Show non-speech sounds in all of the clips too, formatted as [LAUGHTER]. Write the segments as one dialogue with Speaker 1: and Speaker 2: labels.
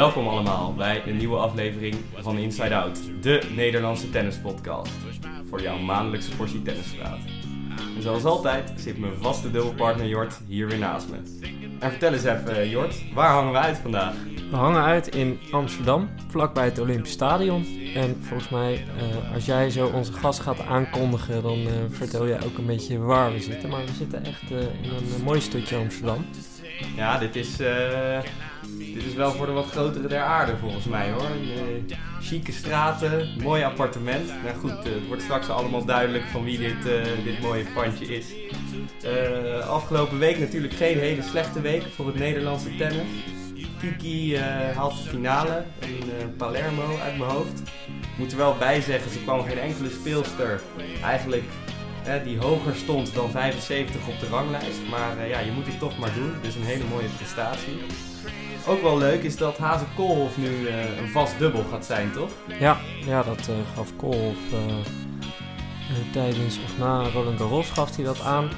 Speaker 1: Welkom allemaal bij een nieuwe aflevering van Inside Out, de Nederlandse tennispodcast. Voor jouw maandelijkse portie tennispraat. En zoals altijd zit mijn vaste dubbelpartner Jort hier weer naast me. En vertel eens even, Jort, waar hangen we uit vandaag?
Speaker 2: We hangen uit in Amsterdam, vlakbij het Olympisch Stadion. En volgens mij, uh, als jij zo onze gast gaat aankondigen, dan uh, vertel jij ook een beetje waar we zitten. Maar we zitten echt in een mooi stukje Amsterdam.
Speaker 1: Ja, dit is, dit is wel voor de wat grotere der aarde volgens mij hoor. chique straten, mooi appartement. Nou goed, het wordt straks allemaal duidelijk van wie dit, dit mooie pandje is. afgelopen week natuurlijk geen hele slechte week voor het Nederlandse tennis. Kiki uh, haalt de finale in uh, Palermo uit mijn hoofd. Ik moet er wel bij zeggen, ze kwam geen enkele speelster eigenlijk die hoger stond dan 75 op de ranglijst. Maar ja, je moet het toch maar doen. Dus een hele mooie prestatie. Ook wel leuk is dat Hazen Koolhof nu een vast dubbel gaat zijn, toch?
Speaker 2: Ja, ja dat gaf Koolhof tijdens of na Roland Garros gaf hij dat aan.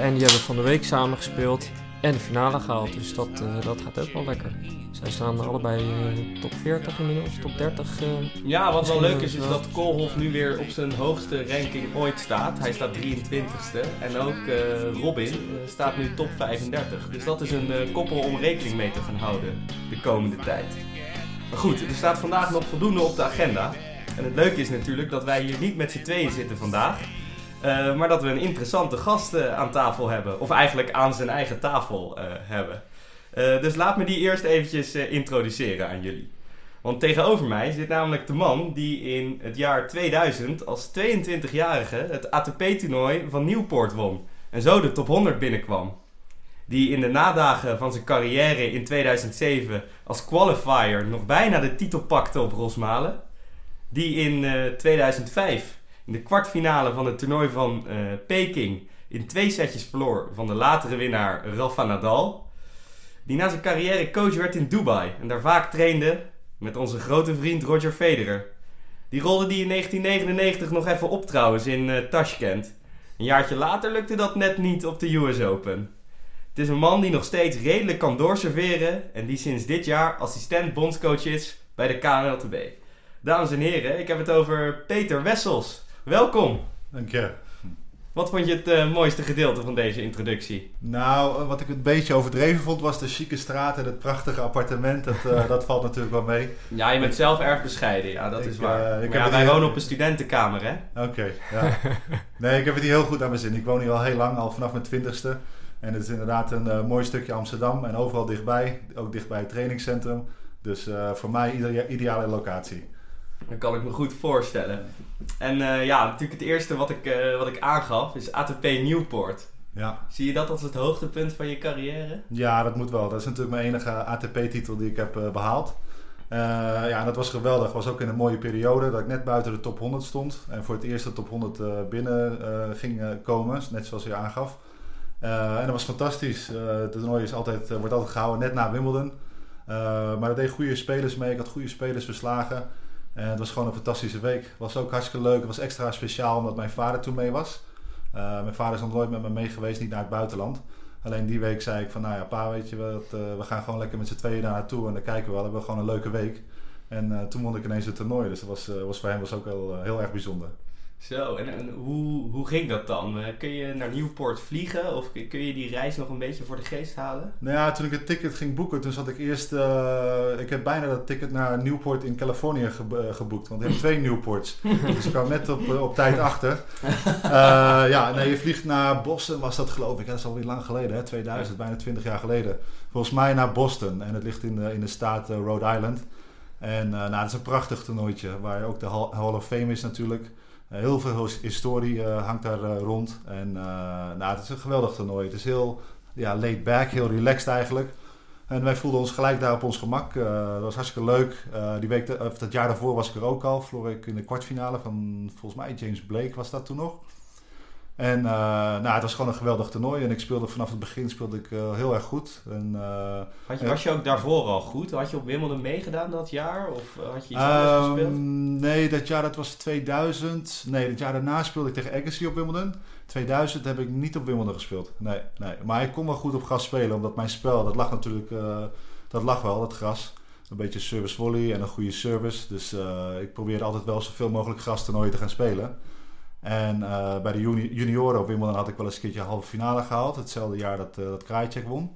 Speaker 2: en die hebben van de week samen gespeeld en de finale gehaald. Dus dat, uh, dat gaat ook wel lekker. Zij staan allebei uh, top 40 inmiddels, top 30. Uh,
Speaker 1: eh, ja, wat wel leuk is, is dat Koolhof nu weer op zijn hoogste ranking ooit staat. Hij staat 23ste. En ook Robin staat nu top 35. Dus dat is een koppel om rekening mee te gaan houden de komende tijd. Maar goed, er staat vandaag nog voldoende op de agenda. En het leuke is natuurlijk dat wij hier niet met z'n tweeën zitten vandaag. Uh, maar dat we een interessante gast uh, aan tafel hebben. Of eigenlijk aan zijn eigen tafel uh, hebben. dus laat me die eerst eventjes introduceren aan jullie. Want tegenover mij zit namelijk de man die in het jaar 2000 als 22-jarige het ATP-toernooi van Newport won. En zo de top 100 binnenkwam. Die in de nadagen van zijn carrière in 2007 als qualifier nog bijna de titel pakte op Rosmalen. Die in 2005 in de kwartfinale van het toernooi van uh, Peking in twee setjes verloor van de latere winnaar Rafa Nadal. Die na zijn carrière coach werd in Dubai en daar vaak trainde met onze grote vriend Roger Federer. Die rolde die in 1999 nog even op trouwens in uh, Tashkent. Een jaartje later lukte dat net niet op de US Open. Het is een man die nog steeds redelijk kan doorserveren en die sinds dit jaar assistent bondscoach is bij de KNLTB. Dames en heren, ik heb het over Peter Wessels. Welkom.
Speaker 3: Dank je.
Speaker 1: Wat vond je het uh, mooiste gedeelte van deze introductie?
Speaker 3: Nou, wat ik een beetje overdreven vond was de chique straat en het prachtige appartement. Dat, uh, [LAUGHS] dat valt natuurlijk wel mee.
Speaker 1: Ja, je bent zelf erg bescheiden. Ja, dat ik, is waar. Uh, ik ja, wij wonen op een studentenkamer, hè?
Speaker 3: Oké, okay, [LAUGHS] ja. nee, ik heb het hier heel goed aan mijn zin. Ik woon hier al heel lang, al vanaf mijn twintigste. En het is inderdaad een mooi stukje Amsterdam en overal dichtbij. Ook dichtbij het trainingscentrum. Dus voor mij ide ideale locatie.
Speaker 1: Dat kan ik me goed voorstellen. En uh, ja, natuurlijk het eerste wat ik, uh, wat ik aangaf is ATP Newport. Ja. Zie je dat als het hoogtepunt van je carrière?
Speaker 3: Ja, dat moet wel. Dat is natuurlijk mijn enige ATP-titel die ik heb uh, behaald. ja, en dat was geweldig. was ook in een mooie periode dat ik net buiten de top 100 stond. En voor het eerst de top 100 binnen ging komen, net zoals je aangaf. en dat was fantastisch. het toernooi is altijd, wordt altijd gehouden net na Wimbledon. maar er deed goede spelers mee. Ik had goede spelers verslagen. En het was gewoon een fantastische week. Was ook hartstikke leuk. Het was extra speciaal omdat mijn vader toen mee was. Uh, mijn vader is nog nooit met me mee geweest, niet naar het buitenland. Alleen die week zei ik van, nou ja, pa, weet je wat, uh, we gaan gewoon lekker met z'n tweeën daar naartoe en dan kijken we wel. Hebben we gewoon een leuke week. En uh, toen won ik ineens het toernooi, dus dat was, was voor hem was ook wel heel erg bijzonder.
Speaker 1: Zo, en, en, hoe, hoe ging dat dan? Uh, kun je naar Newport vliegen of kun je die reis nog een beetje voor de geest halen?
Speaker 3: Nou ja, toen ik het ticket ging boeken, toen zat ik eerst... Uh, ik heb bijna dat ticket naar Newport in Californië ge uh, geboekt. Want we hebben twee Newports. [LAUGHS] dus ik kwam net op, op tijd achter. ja, nee, je vliegt naar Boston was dat geloof ik. Dat is alweer lang geleden, hè? 2000, bijna 20 jaar geleden. Volgens mij naar Boston. En het ligt in de, in de staat Rhode Island. En nou, dat is een prachtig toernooitje. Waar ook de Hall of Fame is natuurlijk. Eh, heel veel historie eh, hangt daar eh, rond. En nou, het is een geweldig toernooi. Het is heel ja, laid back, heel relaxed eigenlijk. En wij voelden ons gelijk daar op ons gemak. dat was hartstikke leuk. die week, of dat jaar daarvoor was ik er ook al. Verloor ik in de kwartfinale van, volgens mij, James Blake was dat toen nog. En uh, nou, het was gewoon een geweldig toernooi. En ik speelde vanaf het begin speelde ik uh, heel erg goed. En, uh,
Speaker 1: had je, was je ook daarvoor al goed? Had je op Wimbledon meegedaan dat jaar? Of had je iets anders um, gespeeld?
Speaker 3: Nee, dat jaar dat was 2000. Nee, dat jaar daarna speelde ik tegen Agassi op Wimbledon. 2000 heb ik niet op Wimbledon gespeeld. Nee, nee. Maar ik kon wel goed op gas spelen. Omdat mijn spel, dat lag natuurlijk dat lag wel, dat gras. Een beetje service volley en een goede service. Dus ik probeerde altijd wel zoveel mogelijk grastoernooien te gaan spelen. En bij de juni junioren op Wimbledon had ik wel eens een keertje halve finale gehaald. Hetzelfde jaar dat, dat Krajicek won.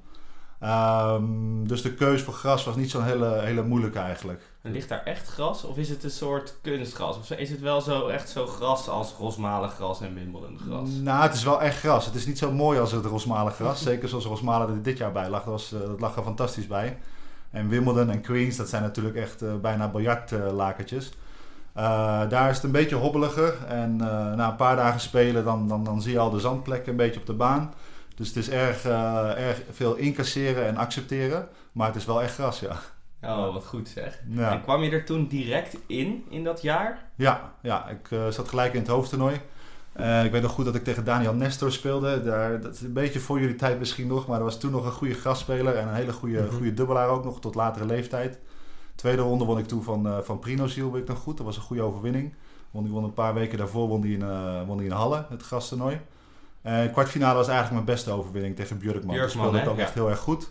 Speaker 3: Um, dus de keus voor gras was niet zo'n hele, hele moeilijke eigenlijk.
Speaker 1: En ligt daar echt gras of is het een soort kunstgras? Of is het wel zo echt zo gras als Rosmalen gras en Wimbledon gras?
Speaker 3: Nou, het is wel echt gras. Het is niet zo mooi als het Rosmalen gras. Zeker zoals Rosmalen er dit jaar bij lag. Dat, was, eh, dat lag er fantastisch bij. En Wimbledon en Queens, dat zijn natuurlijk echt uh, bijna biljartlakertjes. Uh, daar is het een beetje hobbeliger. En na een paar dagen spelen, dan, dan, dan zie je al de zandplekken een beetje op de baan. Dus het is erg, uh, erg veel incasseren en accepteren. Maar het is wel echt gras, ja.
Speaker 1: Oh, wat goed zeg. En kwam je er toen direct in, in dat jaar?
Speaker 3: Ja, ja ik uh, zat gelijk in het hoofdtoernooi. Uh, ik weet nog goed dat ik tegen Daniel Nestor speelde. Daar, dat is een beetje voor jullie tijd misschien nog. Maar er was toen nog een goede gastspeler. En een hele goede, mm goede dubbelaar ook nog, tot latere leeftijd. Tweede ronde won ik toen van, uh, van Prino Ziel, weet ik nog goed. Dat was een goede overwinning. Won, die won een paar weken daarvoor won die in, won die in Halle, het gastoernooi. Uh, kwartfinale was eigenlijk mijn beste overwinning tegen Björkman. Björkman speelde ik ook echt heel erg goed.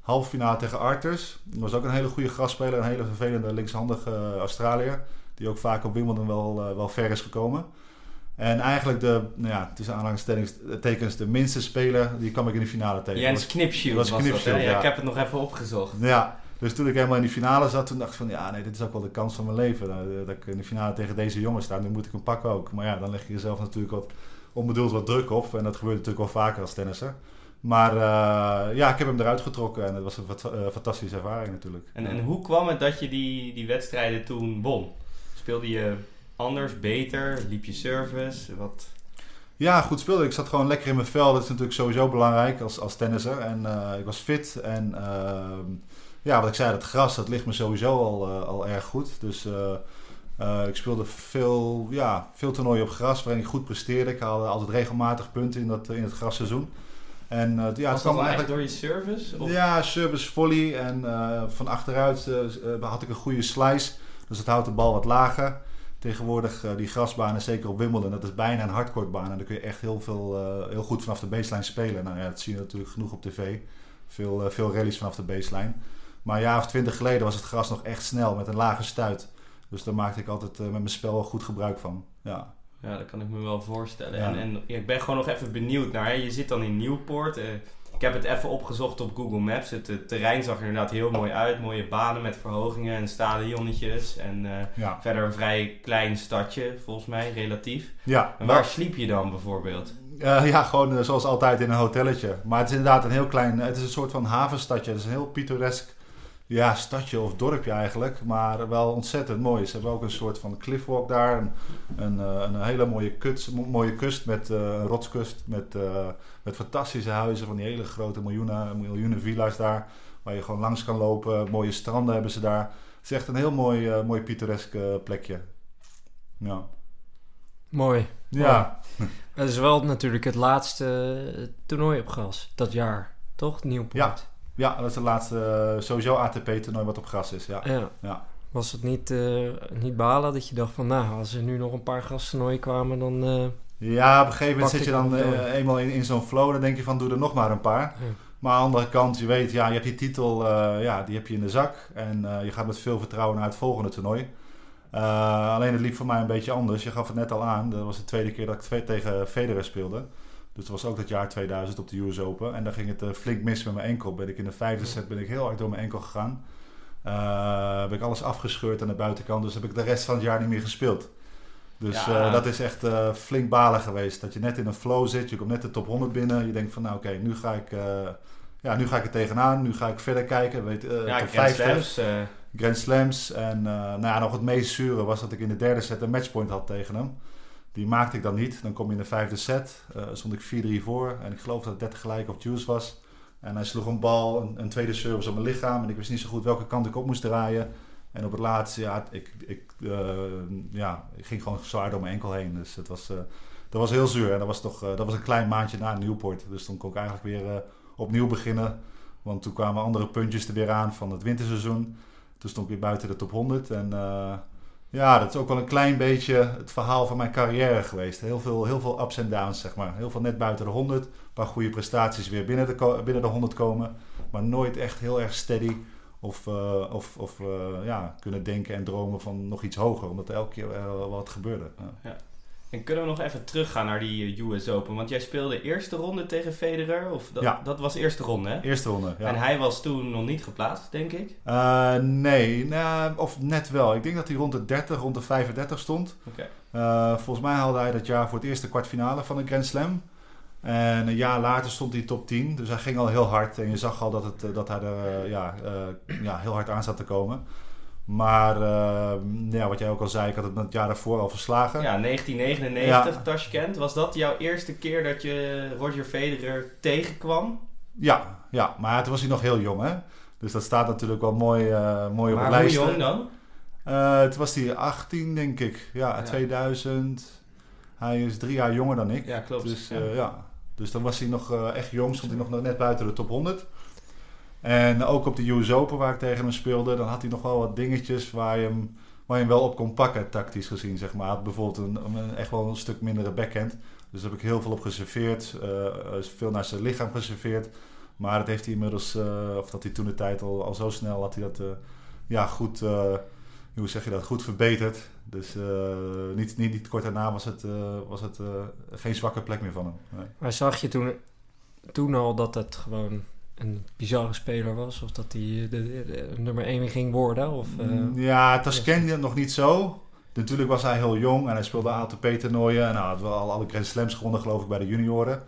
Speaker 3: Halve finale tegen Arthurs. Dat was ook een hele goede gastspeler. Een hele vervelende linkshandige uh, Australiër. Die ook vaak op Wimbledon wel, uh, wel ver is gekomen. En eigenlijk de, nou ja, tussen aanhalingstekens, de minste speler, die kwam ik in de finale tegen.
Speaker 1: Jens Knipschild was, was dat, ja. Ik heb het nog even opgezocht.
Speaker 3: Ja, dus toen ik helemaal in die finale zat, toen dacht ik van ja, nee, dit is ook wel de kans van mijn leven. Dat ik in de finale tegen deze jongen sta, nu moet ik hem pakken ook. Maar ja, dan leg je jezelf natuurlijk wat onbedoeld wat druk op. En dat gebeurt natuurlijk wel vaker als tennisser. Maar uh, ja, ik heb hem eruit getrokken en het was een uh, fantastische ervaring natuurlijk.
Speaker 1: En, en hoe kwam het dat je die, die wedstrijden toen won? Speelde je anders, beter? Liep je service? Wat...
Speaker 3: Ja, goed speelde. Ik zat gewoon lekker in mijn vel. Dat is natuurlijk sowieso belangrijk als, als tennisser. En uh, ik was fit. En ehm, ja, wat ik zei, dat gras, dat ligt me sowieso al, al erg goed. Dus uh, ik speelde veel, ja, veel toernooien op gras waarin ik goed presteerde. Ik haalde altijd regelmatig punten in, dat, in het grasseizoen.
Speaker 1: En, uh, ja, het kwam eigenlijk door je service?
Speaker 3: Of? Ja, service volley. En uh, van achteruit had ik een goede slice. Dus het houdt de bal wat lager. Tegenwoordig die grasbanen, zeker op Wimbledon, dat is bijna een hardcourtbaan. En daar kun je echt heel, veel, heel goed vanaf de baseline spelen. Nou ja, dat zie je natuurlijk genoeg op tv. Veel, veel rallies vanaf de baseline. Maar een jaar of twintig geleden was het gras nog echt snel met een lage stuit. Dus daar maakte ik altijd uh, met mijn spel goed gebruik van. Ja.
Speaker 1: Ja, dat kan ik me wel voorstellen. En, en ik ben gewoon nog even benieuwd naar. Je zit dan in Nieuwpoort. Uh, ik heb het even opgezocht op Google Maps. Het, het, terrein zag er inderdaad heel mooi uit. Mooie banen met verhogingen en stadionnetjes. En uh, ja. verder een vrij klein stadje, volgens mij, relatief. Ja. En waar sliep je dan bijvoorbeeld?
Speaker 3: Uh, ja, gewoon zoals altijd in een hotelletje. Maar het is inderdaad een heel klein... Het is een soort van havenstadje. Het is een heel pittoresk ja, stadje of dorpje eigenlijk, maar wel ontzettend mooi. Ze hebben ook een soort van cliffwalk daar, een, een, eh, een hele mooie, kust, mooie kust met uh, een rotskust met, uh, met fantastische huizen van die hele grote miljoenen, miljoenen villa's daar, waar je gewoon langs kan lopen. Mooie stranden hebben ze daar. Het is echt een heel mooi, mooi pittoresk plekje. Ja.
Speaker 2: Mooi. Ja. Het is wel natuurlijk het laatste toernooi op gras dat jaar, toch? Nieuwpoort.
Speaker 3: Ja. Ja, dat is de laatste uh, sowieso ATP-toernooi wat op gras is. Ja. ja. ja.
Speaker 2: Was het niet, uh, niet balen dat je dacht van, nou, als er nu nog een paar grastoernooien kwamen, dan... Uh,
Speaker 3: ja, op een gegeven moment zit je dan eenmaal in, in zo'n flow, dan denk je van, doe er nog maar een paar. Ja. Maar aan de andere kant, je weet, ja, je hebt die titel, ja, die heb je in de zak. En je gaat met veel vertrouwen naar het volgende toernooi. alleen het liep voor mij een beetje anders. Je gaf het net al aan, dat was de tweede keer dat ik tegen Federer speelde. Dus dat was ook dat jaar 2000 op de US Open. En daar ging het uh, flink mis met mijn enkel. Ben ik in de vijfde set ben ik heel hard door mijn enkel gegaan. Uh, heb ik alles afgescheurd aan de buitenkant. Dus heb ik de rest van het jaar niet meer gespeeld. Dus ja. uh, dat is echt flink balen geweest. Dat je net in een flow zit. Je komt net de top 100 binnen. Je denkt van nou oké, nu ga ik... ja, nu ga ik er tegenaan. Nu ga ik verder kijken. Weet,
Speaker 1: ja, top Grand 50. Slams.
Speaker 3: Grand Slams. En nou ja, nog het meest zure was dat ik in de derde set een matchpoint had tegen hem. Die maakte ik dan niet. Dan kom je in de vijfde set. Uh, stond ik 4-3 voor. En ik geloof dat het 30 gelijk op Juice was. En hij sloeg een bal, een, een, tweede service op mijn lichaam. En ik wist niet zo goed welke kant ik op moest draaien. En op het laatste, ja, ik, ik, uh, ja, ik ging gewoon zwaar door mijn enkel heen. Dus het was, uh, dat was heel zuur. En dat was, toch, dat was een klein maandje na Nieuwpoort. Dus toen kon ik eigenlijk weer opnieuw beginnen. Want toen kwamen andere puntjes er weer aan van het winterseizoen. Toen stond ik weer buiten de top 100. En Ja, dat is ook wel een klein beetje het verhaal van mijn carrière geweest. Heel veel, heel veel ups en downs, zeg maar. Heel veel net buiten de 100. Een paar goede prestaties weer binnen de, binnen de 100 komen. Maar nooit echt heel erg steady. Of, uh, of, of uh, ja, kunnen denken en dromen van nog iets hoger. Omdat er elke keer wat gebeurde. Ja.
Speaker 1: En kunnen we nog even teruggaan naar die US Open? Want jij speelde eerste ronde tegen Federer. Of dat,
Speaker 3: ja.
Speaker 1: dat was eerste ronde, hè?
Speaker 3: Eerste ronde, ja.
Speaker 1: En hij was toen nog niet geplaatst, denk ik?
Speaker 3: Uh, nee, nou, of net wel. Ik denk dat hij rond de 30, rond de 35 stond.
Speaker 1: Oké.
Speaker 3: Okay. Uh, volgens mij haalde hij dat jaar voor het eerste kwartfinale van een Grand Slam. En een jaar later stond hij top 10. Dus hij ging al heel hard. En je zag al dat, het, dat hij er uh, ja, ja, heel hard aan zat te komen. Maar uh, ja, wat jij ook al zei, ik had het het jaar daarvoor al verslagen.
Speaker 1: Ja, 1999, ja. Tashkent. Was dat jouw eerste keer dat je Roger Federer tegenkwam?
Speaker 3: Ja, ja, maar toen was hij nog heel jong, hè. Dus dat staat natuurlijk wel mooi, uh, mooi
Speaker 1: maar
Speaker 3: op de lijst.
Speaker 1: hoe jong dan?
Speaker 3: Uh, toen was hij 18, denk ik. Ja, ja, 2000. Hij is drie jaar jonger dan ik.
Speaker 1: Ja, klopt.
Speaker 3: Dus, ja. ja. dus dan was hij nog echt jong, stond hij nog net buiten de top 100. En ook op de US Open waar ik tegen hem speelde, dan had hij nog wel wat dingetjes waar je hem, waar je hem wel op kon pakken, tactisch gezien. Zeg maar. Bijvoorbeeld een, echt wel een stuk mindere backhand. Dus daar heb ik heel veel op geserveerd. Uh, veel naar zijn lichaam geserveerd. Maar dat heeft hij inmiddels, uh, of dat hij toen de tijd al, al zo snel had hij dat ja, goed, hoe zeg je dat, goed verbeterd. Dus niet, niet, niet kort daarna was het, was het geen zwakke plek meer van hem. Nee.
Speaker 2: Maar zag je toen, toen al dat het gewoon een bizarre speler was? Of dat hij de, de, de nummer 1 ging worden? Of, uh,
Speaker 3: ja, Tasken nog niet zo. Natuurlijk was hij heel jong en hij speelde ATP-toernooien. En hij had wel al alle Grand Slams gewonnen, geloof ik, bij de junioren.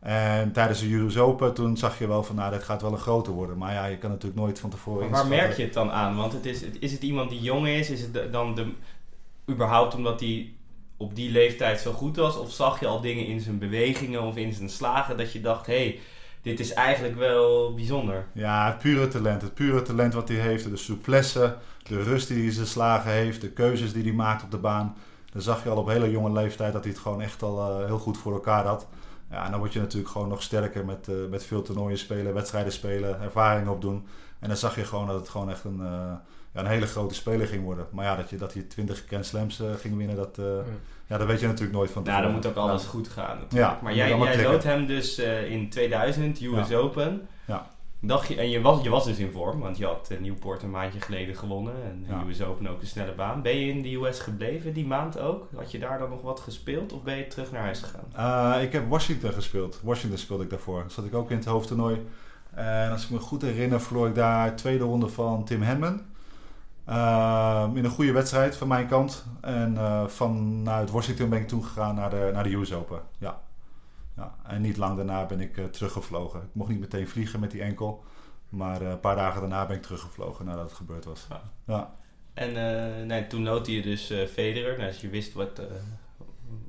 Speaker 3: En tijdens de US Open, toen zag je wel van, nou, dit gaat wel een groter worden. Maar ja, je kan natuurlijk nooit van tevoren
Speaker 1: Maar waar merk je het dan aan? Want het is, is het iemand die jong is? Is het dan de, überhaupt omdat hij op die leeftijd zo goed was? Of zag je al dingen in zijn bewegingen of in zijn slagen dat je dacht, hé... Hey, dit is eigenlijk wel bijzonder.
Speaker 3: Ja, het pure talent. Het pure talent wat hij heeft. De souplesse, de rust die hij zijn slagen heeft, de keuzes die hij maakt op de baan. Dan zag je al op hele jonge leeftijd dat hij het gewoon echt al uh, heel goed voor elkaar had. Ja, en dan word je natuurlijk gewoon nog sterker met, uh, met veel toernooien spelen, wedstrijden spelen, ervaring opdoen. En dan zag je gewoon dat het gewoon echt een, uh, ja, een hele grote speler ging worden. Maar ja, dat je, dat je 20 Grand Slams ging winnen, dat, ja. Ja, dat weet je natuurlijk nooit van
Speaker 1: tevoren. Ja, dan moet ook alles ja. goed gaan natuurlijk. Ja, maar jij, jij dood hem dus uh, in 2000, US ja. Open.
Speaker 3: Ja.
Speaker 1: Dacht je, en je was, je was dus in vorm, want je had Newport een maandje geleden gewonnen. En ja. US Open ook een snelle baan. Ben je in de US gebleven die maand ook? Had je daar dan nog wat gespeeld of ben je terug naar huis gegaan?
Speaker 3: Uh, ik heb Washington gespeeld. Washington speelde ik daarvoor. Zat ik ook in het hoofdtoernooi. En als ik me goed herinner, verloor ik daar tweede ronde van Tim Henman. Uh, in een goede wedstrijd van mijn kant. En uh, vanuit Washington ben ik toen gegaan naar de, naar de US Open. Ja. ja. En niet lang daarna ben ik uh, teruggevlogen. Ik mocht niet meteen vliegen met die enkel. Maar een paar dagen daarna ben ik teruggevlogen nadat het gebeurd was. Ja. ja.
Speaker 1: En nee, toen noodde je dus Federer. Nou, als je wist wat,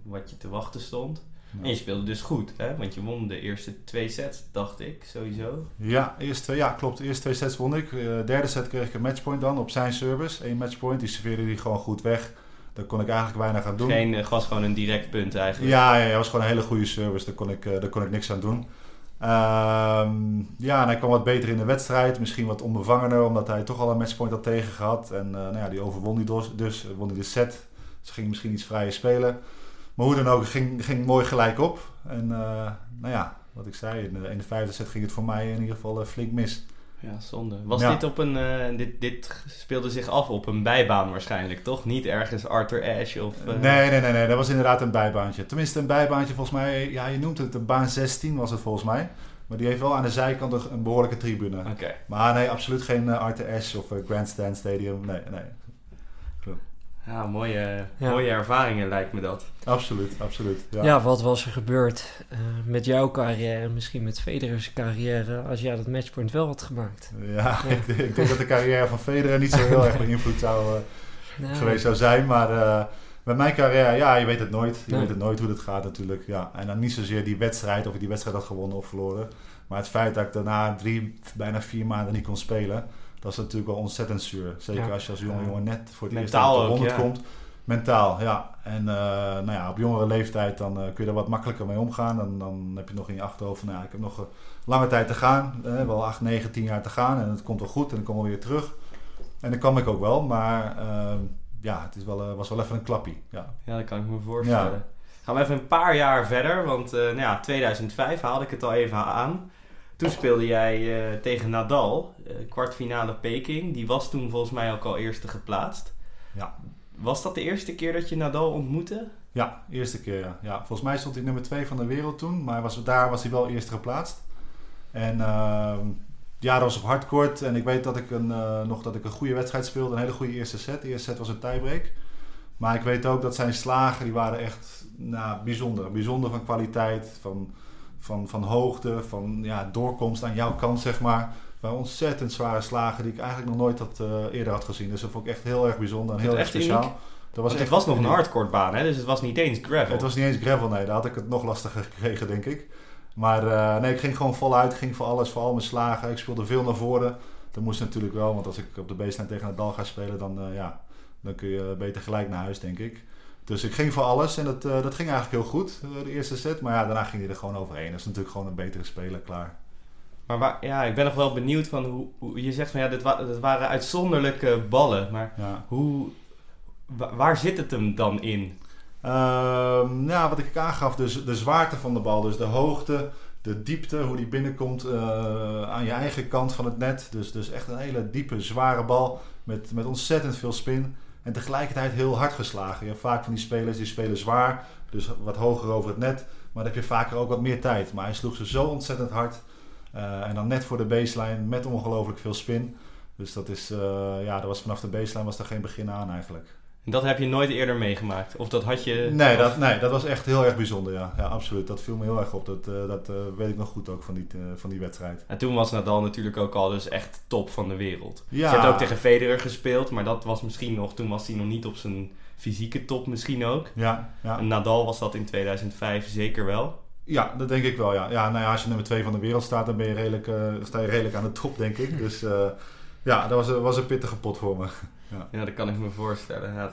Speaker 1: wat je te wachten stond. En je speelde dus goed, hè? want je won de eerste twee sets, dacht ik, sowieso.
Speaker 3: Ja, eerst, ja klopt. De eerste twee sets won ik. De derde set kreeg ik een matchpoint dan op zijn service. Eén matchpoint, die serveerde hij gewoon goed weg. Daar kon ik eigenlijk weinig aan doen.
Speaker 1: Geen, het was gewoon een direct punt eigenlijk.
Speaker 3: Ja, ja, het was gewoon een hele goede service. Daar kon ik, daar kon ik niks aan doen. Um, ja, en hij kwam wat beter in de wedstrijd. Misschien wat onbevangener, omdat hij toch al een matchpoint had tegen gehad. En uh, nou ja, die overwon hij dus, dus won hij de set. Dus ging misschien iets vrijer spelen. Maar hoe dan ook, ging, ging mooi gelijk op. En uh, nou ja, wat ik zei, in de, in de vijfde set ging het voor mij in ieder geval uh, flink mis.
Speaker 1: Ja, zonde. Was ja. dit op een. Uh, dit, dit speelde zich af op een bijbaan waarschijnlijk, toch? Niet ergens Arthur Ashe of.
Speaker 3: Nee, nee, nee, nee. Dat was inderdaad een bijbaantje. Tenminste, een bijbaantje volgens mij. Ja, je noemt het een baan 16 was het volgens mij. Maar die heeft wel aan de zijkant een behoorlijke tribune.
Speaker 1: Okay.
Speaker 3: Maar nee, absoluut geen Arthur Ashe of Grandstand Stadium. Nee, nee.
Speaker 1: Ja, mooie, ja. mooie ervaringen lijkt me dat.
Speaker 3: Absoluut, absoluut. Ja,
Speaker 2: ja wat was er gebeurd uh, met jouw carrière, misschien met Federer's carrière, als jij dat matchpoint wel had gemaakt?
Speaker 3: Ja, ja. Ik, [LAUGHS] ik, denk dat de carrière van Federer niet zo heel erg beïnvloed zou, uh, nou. geweest zou zijn. Maar uh, met mijn carrière, ja, je weet het nooit. Je nee. weet het nooit hoe het gaat natuurlijk. Ja. En dan niet zozeer die wedstrijd, of ik die wedstrijd had gewonnen of verloren. Maar het feit dat ik daarna drie, bijna vier maanden niet kon spelen dat is natuurlijk wel ontzettend zuur. Zeker ja. als je als jonge jongen net voor het
Speaker 1: Mentaal
Speaker 3: eerst op de 100
Speaker 1: ook, ja.
Speaker 3: komt. Mentaal, ja. En uh, nou ja, op jongere leeftijd dan uh, kun je er wat makkelijker mee omgaan. Dan, dan heb je nog in je achterhoofd van, nou, ja, ik heb nog een lange tijd te gaan. Wel 8, 9, 10 jaar te gaan. En het komt wel goed en dan kom ik weer terug. En dan kwam ik ook wel. Maar ja, het is wel, was wel even een klappie. Ja,
Speaker 1: ja dat kan ik me voorstellen. Gaan we even een paar jaar verder, want nou ja, 2005 haalde ik het al even aan. Toen speelde jij tegen Nadal, kwartfinale Peking. Die was toen volgens mij ook al eerste geplaatst.
Speaker 3: Ja.
Speaker 1: Was dat de eerste keer dat je Nadal ontmoette?
Speaker 3: Ja, eerste keer ja. ja. Volgens mij stond hij nummer 2 van de wereld toen, maar was, daar was hij wel eerst geplaatst. En uh, ja, dat was op hardcourt en ik weet dat ik een, uh, nog dat ik een goede wedstrijd speelde, een hele goede eerste set. De eerste set was een tiebreak. Maar ik weet ook dat zijn slagen, die waren echt nou, bijzonder. Bijzonder van kwaliteit, van, van, van hoogte, van ja, doorkomst aan jouw kant, zeg maar waren ontzettend zware slagen die ik eigenlijk nog nooit had, uh, eerder had gezien. Dus dat vond ik echt heel erg bijzonder en heel erg speciaal.
Speaker 1: Dat was echt, het was nog een hardcore baan, hè? dus het was niet eens gravel.
Speaker 3: Het was niet eens gravel, nee. Daar had ik het nog lastiger gekregen, denk ik. Maar uh, nee, ik ging gewoon voluit. Ik ging voor alles, voor al mijn slagen. Ik speelde veel naar voren. Dat moest natuurlijk wel, want als ik op de baseline tegen het dal ga spelen, dan, uh, ja, dan kun je beter gelijk naar huis, denk ik. Dus ik ging voor alles en dat, dat ging eigenlijk heel goed, de eerste set. Maar ja, daarna ging hij er gewoon overheen. Dat is natuurlijk gewoon een betere speler, klaar.
Speaker 1: Maar waar, ja, ik ben nog wel benieuwd van hoe, hoe je zegt van ja, dit, wa dit waren uitzonderlijke ballen. Maar
Speaker 3: ja.
Speaker 1: hoe, waar zit het hem dan in?
Speaker 3: Ja, wat ik aangaf, dus de zwaarte van de bal, dus de hoogte, de diepte, hoe die binnenkomt uh, aan je eigen kant van het net. Dus, dus echt een hele diepe, zware bal met, met ontzettend veel spin. En tegelijkertijd heel hard geslagen. Je hebt vaak van die spelers die spelen zwaar, dus wat hoger over het net. Maar dan heb je vaker ook wat meer tijd. Maar hij sloeg ze zo ontzettend hard uh, en dan net voor de baseline met ongelooflijk veel spin. Dus dat is, uh, ja, dat was vanaf de baseline was er geen begin aan eigenlijk.
Speaker 1: En dat heb je nooit eerder meegemaakt? Of dat had je...
Speaker 3: Nee, dat, nee, dat was echt heel erg bijzonder, ja. Ja, absoluut. Dat viel me heel erg op. Dat, uh, dat weet ik nog goed ook van die, van die wedstrijd.
Speaker 1: En toen was Nadal natuurlijk ook al dus echt top van de wereld. Ja. Je hebt ook tegen Federer gespeeld, maar dat was misschien nog... Toen was hij nog niet op zijn fysieke top misschien ook.
Speaker 3: Ja, ja.
Speaker 1: En Nadal was dat in 2005 zeker wel.
Speaker 3: Ja, dat denk ik wel, ja. ja, nou ja als je nummer 2 van de wereld staat, dan ben je redelijk, sta je redelijk aan de top, denk ik. Dus ja, dat was, was een pittige pot voor me.
Speaker 1: Ja. ja, dat kan ik me voorstellen. Ja,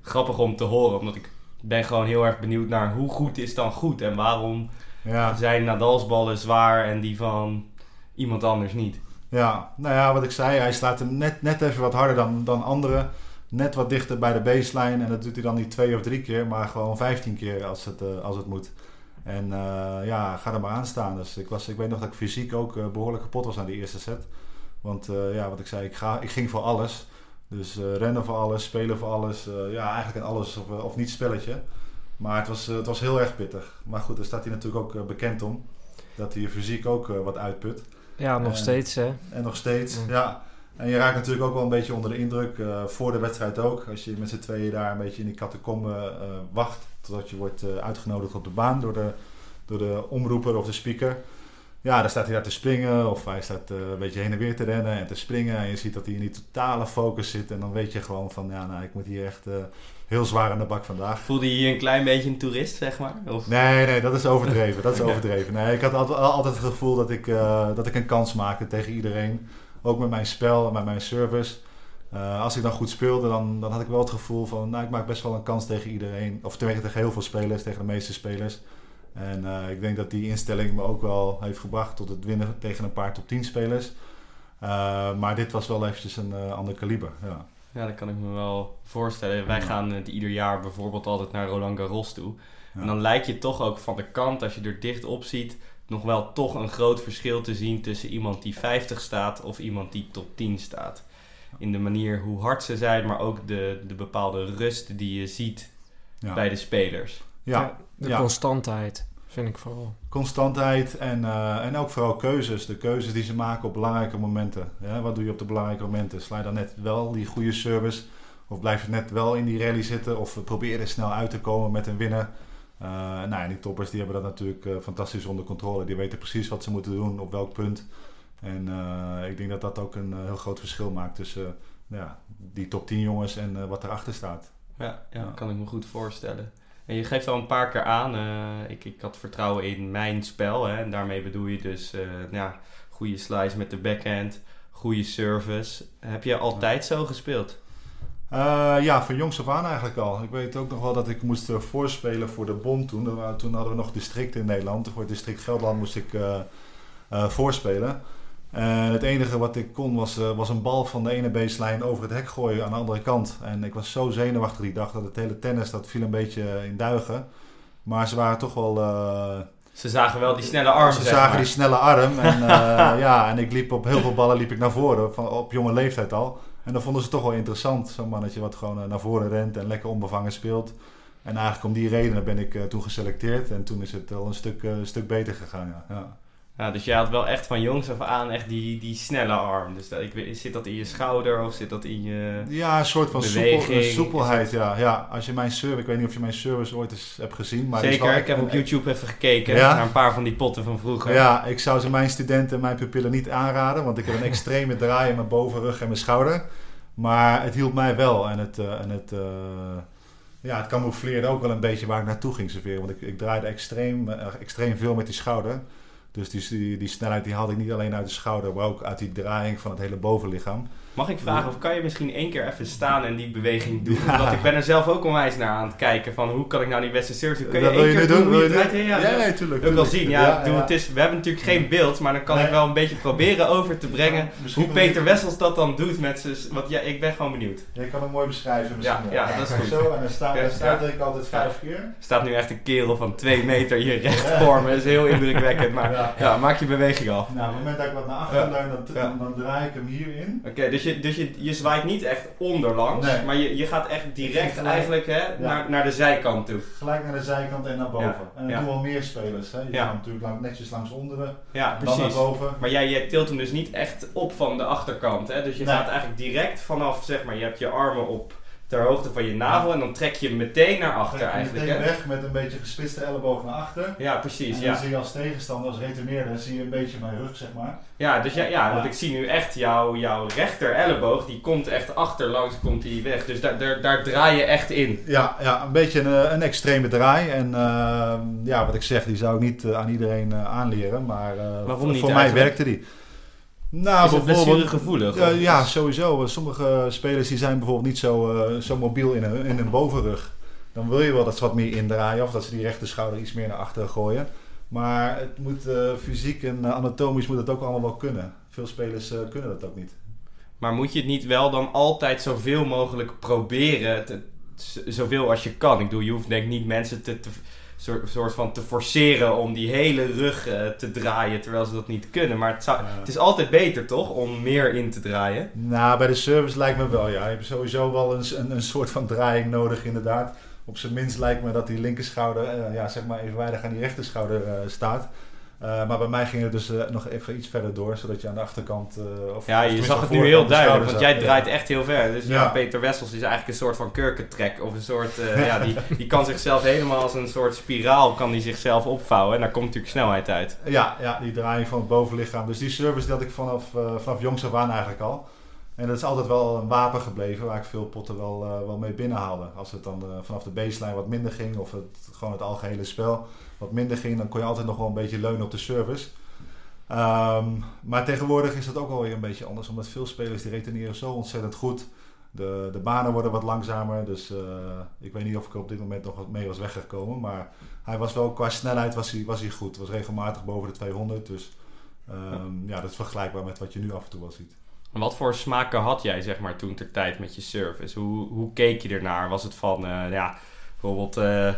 Speaker 1: grappig om te horen, omdat ik ben gewoon heel erg benieuwd naar hoe goed is dan goed en waarom ja. zijn Nadal's ballen zwaar en die van iemand anders niet.
Speaker 3: Ja, nou ja, wat ik zei, hij slaat hem net, net even wat harder dan, dan anderen. Net wat dichter bij de baseline en dat doet hij dan niet twee of drie keer, maar gewoon vijftien keer als het, uh, als het moet. En uh, ja, ga er maar aan staan. Dus ik, was, ik weet nog dat ik fysiek ook uh, behoorlijk kapot was aan die eerste set. Want ja, wat ik zei, ik, ga, ik ging voor alles. Dus rennen voor alles, spelen voor alles. ja, eigenlijk een alles of, of niet spelletje. Maar het was, het was heel erg pittig. Maar goed, daar staat hij natuurlijk ook bekend om. Dat hij je fysiek ook wat uitput.
Speaker 2: Ja, nog
Speaker 3: en,
Speaker 2: steeds hè.
Speaker 3: En nog steeds, ja. ja. En je raakt natuurlijk ook wel een beetje onder de indruk. voor de wedstrijd ook. Als je met z'n tweeën daar een beetje in die catacombe wacht totdat je wordt uitgenodigd op de baan door de, door de omroeper of de speaker. Ja, dan staat hij daar te springen of hij staat uh, een beetje heen en weer te rennen en te springen. En je ziet dat hij in die totale focus zit. En dan weet je gewoon van, ja, nou, ik moet hier echt uh, heel zwaar aan de bak vandaag.
Speaker 1: Voelde je je een klein beetje een toerist, zeg maar? Of?
Speaker 3: Nee, nee, dat is overdreven. Dat is [LAUGHS] overdreven. Nee, ik had altijd, altijd het gevoel dat ik, dat ik een kans maakte tegen iedereen. Ook met mijn spel en met mijn service. Als ik dan goed speelde, dan, dan had ik wel het gevoel van, nou, ik maak best wel een kans tegen iedereen. Of tegen heel veel spelers, tegen de meeste spelers. En uh, ik denk dat die instelling me ook wel heeft gebracht tot het winnen tegen een paar top 10 spelers. Uh, maar dit was wel eventjes een ander kaliber, ja.
Speaker 1: Ja, dat kan ik me wel voorstellen. Wij gaan ieder jaar bijvoorbeeld altijd naar Roland Garros toe. Ja. En dan lijkt je toch ook van de kant, als je er dicht op ziet, nog wel toch een groot verschil te zien tussen iemand die 50 staat of iemand die top 10 staat in de manier hoe hard ze zijn, maar ook de, de bepaalde rust die je ziet ja. bij de spelers.
Speaker 2: Ja, ja de ja. constantheid vind ik vooral.
Speaker 3: Constantheid en, uh, en ook vooral keuzes. De keuzes die ze maken op belangrijke momenten. Ja, wat doe je op de belangrijke momenten? Sla je dan net wel die goede service? Of blijf je net wel in die rally zitten? Of probeer er snel uit te komen met een winnaar? Uh, nou ja, die toppers die hebben dat natuurlijk uh, fantastisch onder controle. Die weten precies wat ze moeten doen, op welk punt. En uh, ik denk dat dat ook een uh, heel groot verschil maakt tussen uh, ja, die top 10 jongens en wat erachter staat.
Speaker 1: Ja, ja, ja, kan ik me goed voorstellen. En je geeft al een paar keer aan, ik, ik had vertrouwen in mijn spel. Hè, en daarmee bedoel je dus ja, goede slice met de backhand, goede service. Heb je altijd zo gespeeld?
Speaker 3: ja, van jongs af aan eigenlijk al. Ik weet ook nog wel dat ik moest voorspelen voor de bond toen. Toen hadden we nog districten in Nederland. Voor het district Gelderland moest ik voorspelen. En het enige wat ik kon was, eh, was een bal van de ene baseline over het hek gooien aan de andere kant. En ik was zo zenuwachtig die dag dat het hele tennis dat viel een beetje in duigen. Maar ze waren toch wel... eh,
Speaker 1: Ze zagen wel die snelle arm,
Speaker 3: ze zagen
Speaker 1: maar.
Speaker 3: die snelle arm. En, [LAUGHS] eh, ja, en ik liep op heel veel ballen liep ik naar voren, van, op jonge leeftijd al. En dat vonden ze toch wel interessant. Zo'n mannetje wat gewoon eh, naar voren rent en lekker onbevangen speelt. En eigenlijk om die redenen ben ik eh, toen geselecteerd. En toen is het al een stuk, eh, stuk beter gegaan. Ja. Ja.
Speaker 1: Ja, dus jij had wel echt van jongs af aan echt die, die snelle arm. Dus dat, ik, zit dat in je schouder of zit dat in je...
Speaker 3: Ja, een soort van soepel, soepelheid. Ja, ja. Als je mijn service, ik weet niet of je mijn service ooit eens hebt gezien. Maar
Speaker 1: Zeker,
Speaker 3: wel
Speaker 1: ik heb op YouTube even gekeken
Speaker 3: Ja?
Speaker 1: naar een paar van die potten van vroeger.
Speaker 3: Ja, ik zou ze mijn studenten, mijn pupillen niet aanraden. Want ik heb een [LAUGHS] extreme draai in mijn bovenrug en mijn schouder. Maar het hielp mij wel. En het, eh, en het, eh, ja, het camoufleerde ook wel een beetje waar ik naartoe ging serveren. Want ik, ik draaide extreem, eh, extreem veel met die schouder. Dus die, die, snelheid die haalde ik niet alleen uit de schouder, maar ook uit die draaiing van het hele bovenlichaam.
Speaker 1: Mag ik vragen, of kan je misschien één keer even staan en die beweging doen?
Speaker 3: Ja.
Speaker 1: Want ik ben er zelf ook onwijs naar aan het kijken van hoe kan ik nou die beste service doen? Kun je
Speaker 3: Dat wil
Speaker 1: één
Speaker 3: je
Speaker 1: keer doen
Speaker 3: Wil
Speaker 1: je? Ja, ja,
Speaker 3: nee, tuurlijk.
Speaker 1: Ik wil zien, ja,
Speaker 3: Ja.
Speaker 1: Het is, we hebben natuurlijk geen beeld, maar dan kan ik wel een beetje proberen over te brengen hoe Peter Wessels dat dan doet met zijn... Want ja, ik ben gewoon benieuwd.
Speaker 3: Je kan hem mooi beschrijven misschien.
Speaker 1: Ja, ja, dat is goed.
Speaker 3: Zo, en dan sta,
Speaker 1: Ja,
Speaker 3: dan ik altijd vijf keer.
Speaker 1: Er staat nu echt een kerel van twee [LAUGHS] meter hier recht voor me. Dat is heel indrukwekkend, maar
Speaker 3: Ja.
Speaker 1: maak je beweging af.
Speaker 3: Nou, op het moment dat ik wat naar achteren
Speaker 1: Ja.
Speaker 3: leun, dan, dan draai ik hem hierin.
Speaker 1: Oké, dus, je, dus je, je zwaait niet echt onderlangs,
Speaker 3: Nee.
Speaker 1: maar je, je gaat echt direct
Speaker 3: gelijk.
Speaker 1: eigenlijk hè, naar, naar de zijkant toe.
Speaker 3: Gelijk naar de zijkant en naar boven.
Speaker 1: Ja.
Speaker 3: En dat
Speaker 1: Ja.
Speaker 3: doen wel meer spelers. Hè. Je
Speaker 1: Ja.
Speaker 3: gaat natuurlijk lang, netjes langs onderen,
Speaker 1: Ja,
Speaker 3: dan naar boven.
Speaker 1: Maar jij, jij tilt hem dus niet echt op van de achterkant. Hè? Dus je
Speaker 3: Nee.
Speaker 1: gaat eigenlijk direct vanaf, zeg maar, je hebt je armen op ter hoogte van je navel en dan trek je hem meteen naar achter
Speaker 3: Trek je
Speaker 1: eigenlijk.
Speaker 3: meteen
Speaker 1: Hè?
Speaker 3: weg met een beetje gespitste elleboog naar achter.
Speaker 1: Ja, precies.
Speaker 3: en
Speaker 1: Ja,
Speaker 3: dan zie je als tegenstander, als retourneerder, zie je een beetje mijn rug, zeg maar.
Speaker 1: ja, dus ja, ja,
Speaker 3: Ja.
Speaker 1: want ik zie nu echt jouw, jouw rechter elleboog, die komt echt achterlangs, komt die weg. Dus daar, daar, daar draai je echt in.
Speaker 3: Ja, ja een beetje een, eh, een extreme draai. En eh, ja, wat ik zeg, die zou ik niet eh, aan iedereen eh, aanleren. Maar eh,
Speaker 1: Waarom
Speaker 3: voor,
Speaker 1: niet
Speaker 3: voor mij
Speaker 1: eigenlijk?
Speaker 3: werkte die. Nou,
Speaker 1: is het blessuregevoelig?
Speaker 3: Ja, sowieso. Sommige spelers die zijn bijvoorbeeld niet zo, eh, zo mobiel in hun, in hun bovenrug. Dan wil je wel dat ze wat meer indraaien of dat ze die rechter schouder iets meer naar achteren gooien. Maar het moet eh, fysiek en eh, anatomisch moet het ook allemaal wel kunnen. Veel spelers eh, kunnen dat ook niet.
Speaker 1: Maar moet je het niet wel dan altijd zoveel mogelijk proberen, te, zoveel als je kan? Ik bedoel, je hoeft denk ik niet mensen te, te soort, soort van te forceren om die hele rug eh, te draaien terwijl ze dat niet kunnen. Maar het, zou,
Speaker 3: Ja.
Speaker 1: het is altijd beter toch om meer in te draaien?
Speaker 3: Nou, bij de service lijkt me wel, ja. Je hebt sowieso wel een, een, een soort van draaiing nodig, inderdaad. Op zijn minst lijkt me dat die linkerschouder, eh, ja, zeg maar evenwijdig aan die rechterschouder eh, staat. Eh, maar bij mij ging het dus eh, nog even iets verder door, zodat je aan de achterkant... eh, of,
Speaker 1: Ja, je zag het nu heel duidelijk, want jij draait
Speaker 3: Ja.
Speaker 1: echt heel ver. Dus ja,
Speaker 3: Ja.
Speaker 1: Peter Wessels is eigenlijk een soort van kurkentrek of een soort, ja, die, die kan zichzelf helemaal als een soort spiraal kan die zichzelf opvouwen en daar komt natuurlijk snelheid uit.
Speaker 3: Ja, ja, die draaiing van het bovenlichaam. Dus die service had ik vanaf, vanaf jongs af aan eigenlijk al. En dat is altijd wel een wapen gebleven waar ik veel potten wel, wel mee binnenhaalde. Als het dan vanaf de baseline wat minder ging of het, gewoon het algehele spel wat minder ging, dan kon je altijd nog wel een beetje leunen op de service. Ehm, maar tegenwoordig is dat ook alweer een beetje anders, omdat veel spelers die retourneren zo ontzettend goed. De, de banen worden wat langzamer, dus eh, ik weet niet of ik er op dit moment nog wat mee was weggekomen. Maar hij was wel, qua snelheid was hij, was hij goed. was regelmatig boven de 200, dus ehm, ja, dat is vergelijkbaar met wat je nu af en toe wel ziet.
Speaker 1: En Wat voor smaken had jij zeg maar toen ter tijd met je service? Hoe, hoe keek je ernaar? Was het van, eh, ja, bijvoorbeeld eh,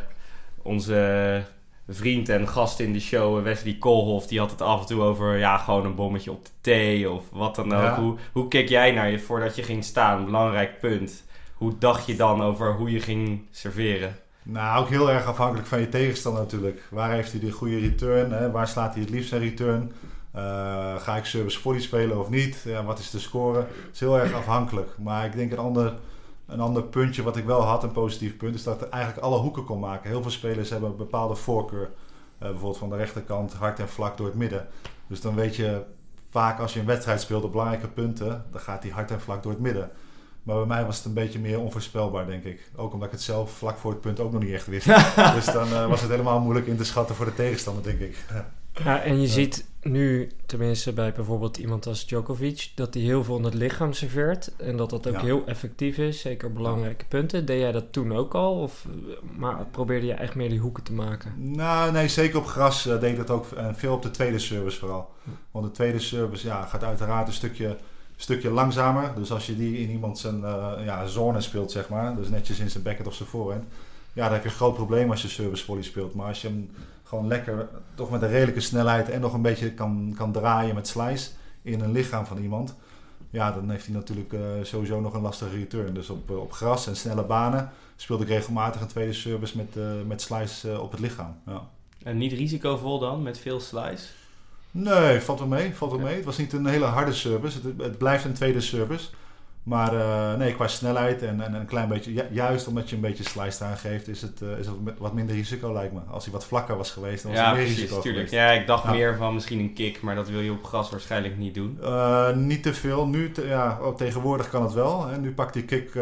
Speaker 1: onze vriend en gast in de show, Wesley Koolhof, die had het af en toe over, ja, gewoon een bommetje op de thee of wat dan ook.
Speaker 3: Ja.
Speaker 1: Hoe, hoe keek jij naar je voordat je ging staan? Belangrijk punt. Hoe dacht je dan over hoe je ging serveren?
Speaker 3: Nou, ook heel erg afhankelijk van je tegenstander natuurlijk. Waar heeft hij de goede return? Hè? Waar slaat hij het liefst zijn return? Eh, ga ik service volley spelen of niet? Ja, wat is de score? Het is heel erg afhankelijk. Maar ik denk een ander, een ander puntje wat ik wel had, een positief punt, is dat ik eigenlijk alle hoeken kon maken. Heel veel spelers hebben een bepaalde voorkeur. Eh, bijvoorbeeld van de rechterkant hard en vlak door het midden. Dus dan weet je vaak als je een wedstrijd speelt op belangrijke punten, dan gaat die hard en vlak door het midden. Maar bij mij was het een beetje meer onvoorspelbaar, denk ik. Ook omdat ik het zelf vlak voor het punt ook nog niet echt wist. [LAUGHS] dus dan eh, was het helemaal moeilijk in te schatten voor de tegenstander, denk ik.
Speaker 2: Ja, en je ziet nu, tenminste bij bijvoorbeeld iemand als Djokovic, dat hij heel veel in het lichaam serveert. En dat dat ook
Speaker 3: Ja.
Speaker 2: heel effectief is, zeker belangrijke punten. Deed jij dat toen ook al? Of maar probeerde je echt meer die hoeken te maken?
Speaker 3: Nou, nee, zeker op gras eh, deed ik dat ook. En veel op de tweede service vooral. Want de tweede service ja, gaat uiteraard een stukje, stukje langzamer. Dus als je die in iemand zijn eh, ja, zone speelt, zeg maar. Dus netjes in zijn backhand of zijn voorhand. Ja, dan heb je een groot probleem als je service volley speelt. Maar als je hem gewoon lekker, toch met een redelijke snelheid en nog een beetje kan, kan draaien met slice in een lichaam van iemand. Ja, dan heeft hij natuurlijk eh, sowieso nog een lastige return. Dus op, eh, op gras en snelle banen speelde ik regelmatig een tweede service met, eh, met slice op het lichaam. Ja.
Speaker 1: En niet risicovol dan, met veel slice?
Speaker 3: Nee, valt wel mee. Valt
Speaker 1: Ja.
Speaker 3: mee. Het was niet een hele harde service. Het, het blijft een tweede service. Maar eh, nee, qua snelheid en, en een klein beetje... ju- juist omdat je een beetje slice eraan geeft... is het, eh, is het wat minder risico, lijkt me. Als hij wat vlakker was geweest, dan was
Speaker 1: Ja,
Speaker 3: er meer
Speaker 1: precies,
Speaker 3: risico
Speaker 1: tuurlijk.
Speaker 3: geweest.
Speaker 1: Ja, ik dacht meer van misschien een kick, maar dat wil je op gras waarschijnlijk niet doen.
Speaker 3: Eh, niet te veel. Nu, te- ja, oh, tegenwoordig kan het wel. Hè. Nu pakt die kick...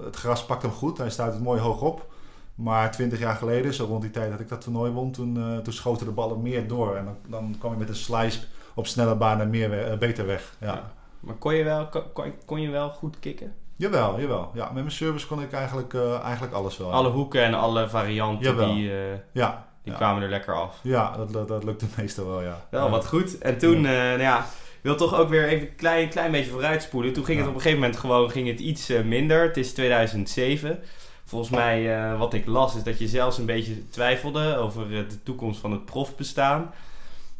Speaker 3: het gras pakt hem goed. Hij staat het mooi hoog op. Maar twintig jaar geleden, zo rond die tijd dat ik dat toernooi won... toen, toen schoten de ballen meer door. En dan, dan kwam je met een slice op snelle banen meer beter weg. ja.
Speaker 1: Ja. Maar kon je wel, kon, kon- je wel goed kicken?
Speaker 3: Jawel, jawel. Ja, met mijn service kon ik eigenlijk, eh, eigenlijk alles wel. ja.
Speaker 1: Alle hoeken en alle varianten,
Speaker 3: Jawel.
Speaker 1: die, eh,
Speaker 3: Ja,
Speaker 1: die
Speaker 3: ja.
Speaker 1: kwamen er lekker af.
Speaker 3: ja dat, dat, dat lukte meestal wel, ja.
Speaker 1: Wel,
Speaker 3: ja.
Speaker 1: wat goed. En toen, eh nou ja, ik wil toch ook weer even een klein, klein beetje vooruitspoelen. Toen ging het
Speaker 3: Ja.
Speaker 1: op een gegeven moment gewoon ging het iets eh, minder. Het is 2007. Volgens mij, eh, wat ik las, is dat je zelfs een beetje twijfelde over eh, de toekomst van het profbestaan.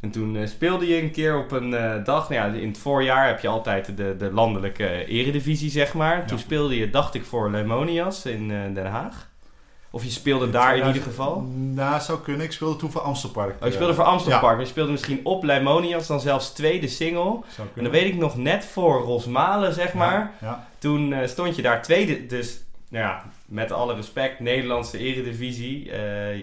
Speaker 1: En toen eh, speelde je een keer op een eh, dag, nou ja, in het voorjaar heb je altijd de, de landelijke eredivisie, zeg maar. Toen speelde je, dacht ik, voor Lemonias in eh, Den Haag. Of je speelde daar in ieder geval.
Speaker 3: Nou, zou kunnen. Ik speelde toen voor Amstelpark.
Speaker 1: Oh, je speelde voor
Speaker 3: Ja.
Speaker 1: Amsterdam Park, maar je speelde misschien op Leimonias, dan zelfs tweede single. En dan weet ik nog net voor Rosmalen, zeg maar.
Speaker 3: Ja, ja.
Speaker 1: Toen stond je daar tweede, dus nou ja, met alle respect, Nederlandse eredivisie. Eh,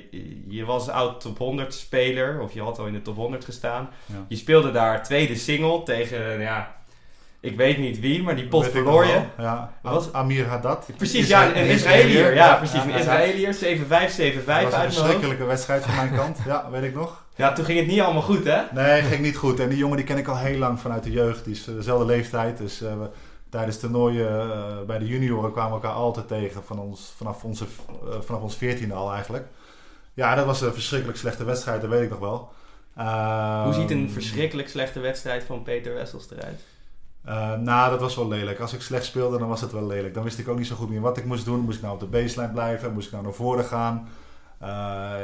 Speaker 1: je- was oud top 100 speler, of je had al in de top 100 gestaan.
Speaker 3: Ja.
Speaker 1: Je speelde daar tweede single tegen, nou ja, ik weet niet wie, maar die pot verloor je.
Speaker 3: Ja.
Speaker 1: Wat?
Speaker 3: Amir Haddad.
Speaker 1: Precies, ja, een Israëliër. Ja, precies, een Israëliër. 7-5, 7-5
Speaker 3: Dat was een
Speaker 1: uit mijn hoofd.
Speaker 3: verschrikkelijke wedstrijd van mijn kant. Ja, weet ik nog.
Speaker 1: Ja, toen ging het niet allemaal goed, hè?
Speaker 3: Nee, ging niet goed. En die jongen die ken ik al heel lang vanuit de jeugd. Die is eh, dezelfde leeftijd. Dus eh, tijdens toernooien eh, bij de junioren kwamen we elkaar altijd tegen. Van ons, vanaf, onze, eh, vanaf ons veertiende al eigenlijk. Ja, dat was een verschrikkelijk slechte wedstrijd. Dat weet ik nog wel.
Speaker 1: Hoe ziet een
Speaker 3: Ehm,
Speaker 1: verschrikkelijk slechte wedstrijd van Peter Wessels eruit?
Speaker 3: Eh, nou, dat was wel lelijk. Als ik slecht speelde, dan was het wel lelijk. Dan wist ik ook niet zo goed meer wat ik moest doen. Moest ik nou op de baseline blijven? Moest ik nou naar voren gaan?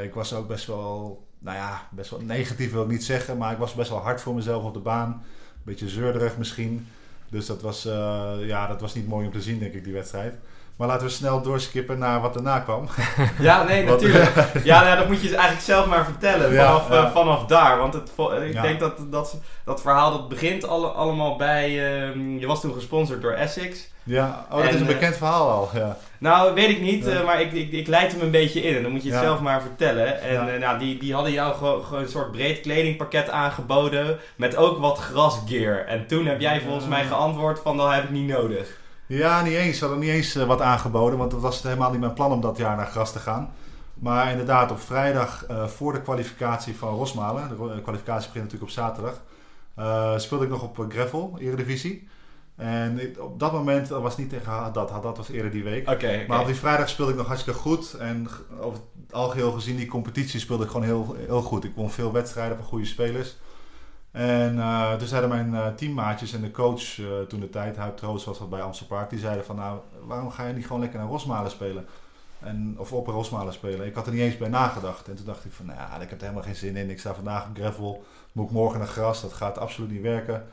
Speaker 3: Ik was ook best wel, nou ja, best wel negatief wil ik niet zeggen. Maar ik was best wel hard voor mezelf op de baan. Een beetje zeurderig misschien. Dus dat was, eh, ja, dat was niet mooi om te zien, denk ik, die wedstrijd. Maar laten we snel doorskippen naar wat daarna kwam. [LAUGHS]
Speaker 1: Ja, nee, [LAUGHS] natuurlijk. [LAUGHS] Ja, nou, dat moet je dus eigenlijk zelf maar vertellen.
Speaker 3: Ja,
Speaker 1: Vanaf,
Speaker 3: ja.
Speaker 1: eh, vanaf daar. Want het, ik
Speaker 3: Ja.
Speaker 1: denk dat, dat dat verhaal dat begint alle, allemaal bij... ehm, je was toen gesponsord door Essex.
Speaker 3: Ja, oh, dat
Speaker 1: En,
Speaker 3: is een
Speaker 1: eh,
Speaker 3: bekend verhaal al. Ja.
Speaker 1: Nou, weet ik niet,
Speaker 3: Ja.
Speaker 1: eh, maar ik, ik, ik leid hem een beetje in. En dan moet je het
Speaker 3: Ja.
Speaker 1: zelf maar vertellen. En
Speaker 3: Ja.
Speaker 1: eh, nou, die, die hadden jou gewoon gewoon een soort breed kledingpakket aangeboden. Met ook wat grasgear. En toen heb jij volgens mij geantwoord van, dat heb ik niet nodig.
Speaker 3: Ja, niet eens. Ze hadden niet eens wat aangeboden, want het was helemaal niet mijn plan om dat jaar naar gras te gaan. Maar inderdaad, op vrijdag voor de kwalificatie van Rosmalen, de kwalificatie begint natuurlijk op zaterdag, eh, speelde ik nog op Gravel, Eredivisie. En op dat moment dat was niet tegen Haddad, Haddad was eerder die week.
Speaker 1: Oké,
Speaker 3: Maar op die vrijdag speelde ik nog hartstikke goed. En over het algeheel gezien, die competitie speelde ik gewoon heel, heel goed. Ik won veel wedstrijden van goede spelers. En eh, toen zeiden mijn eh, teammaatjes en de coach eh, toen de tijd, Huip Troost was dat bij Amsterdam Park, die zeiden van nou, waarom ga je niet gewoon lekker naar Rosmalen spelen? En, of op Rosmalen spelen. Ik had er niet eens bij nagedacht. En toen dacht ik van, nou ja, ik heb er helemaal geen zin in. Ik sta vandaag op gravel, moet ik morgen naar gras. Dat gaat absoluut niet werken.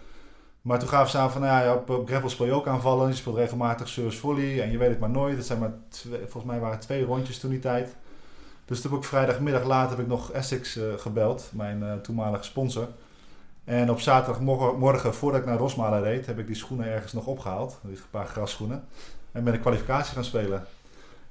Speaker 3: Maar toen gaven ze aan van, nou ja, op, gravel speel je ook aanvallen. Je speelt regelmatig service volley en je weet het maar nooit. Het zijn maar volgens mij waren het twee rondjes toen die tijd. Dus toen heb ik vrijdagmiddag later heb ik nog Essex eh, gebeld, mijn eh, toenmalige sponsor. En op zaterdagmorgen, morgen, voordat ik naar Rosmalen reed, heb ik die schoenen ergens nog opgehaald. Een paar grasschoenen. En ben ik kwalificatie gaan spelen.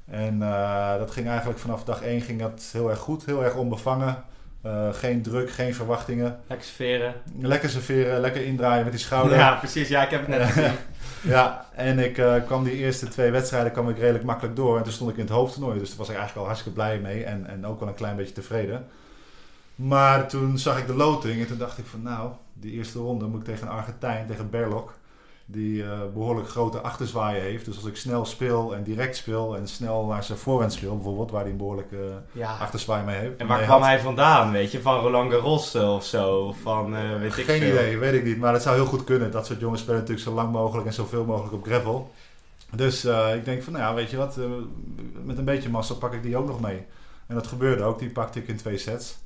Speaker 3: En eh, dat ging eigenlijk vanaf dag 1 ging dat heel erg goed, heel erg onbevangen. Eh, geen druk, geen verwachtingen.
Speaker 1: lekker sferen.
Speaker 3: Lekker serveren, lekker indraaien met die schouder.
Speaker 1: Ja, precies. Ja, ik heb het net gezien. [LAUGHS]
Speaker 3: Ja, en ik eh, kwam die eerste twee wedstrijden kwam ik redelijk makkelijk door. En toen stond ik in het hoofdtoernooi. Dus daar was ik eigenlijk al hartstikke blij mee. En, en ook wel een klein beetje tevreden. Maar toen zag ik de loting en toen dacht ik van nou, die eerste ronde moet ik tegen een Argentijn, tegen Berlok. Die uh, behoorlijk grote achterzwaaien heeft. Dus als ik snel speel en direct speel en snel naar zijn voorhand speel, bijvoorbeeld, waar hij een behoorlijke uh, ja. achterzwaai mee heeft.
Speaker 1: En waar kwam
Speaker 3: had.
Speaker 1: hij vandaan, weet je? Van Roland Garros of zo? Van, uh, weet ik
Speaker 3: Geen
Speaker 1: veel.
Speaker 3: idee, weet ik niet. Maar het zou heel goed kunnen. Dat soort jongens spelen natuurlijk zo lang mogelijk en zoveel mogelijk op gravel. Dus ik denk van, nou ja, weet je wat, met een beetje massa pak ik die ook nog mee. En dat gebeurde ook, die pakte ik in twee sets.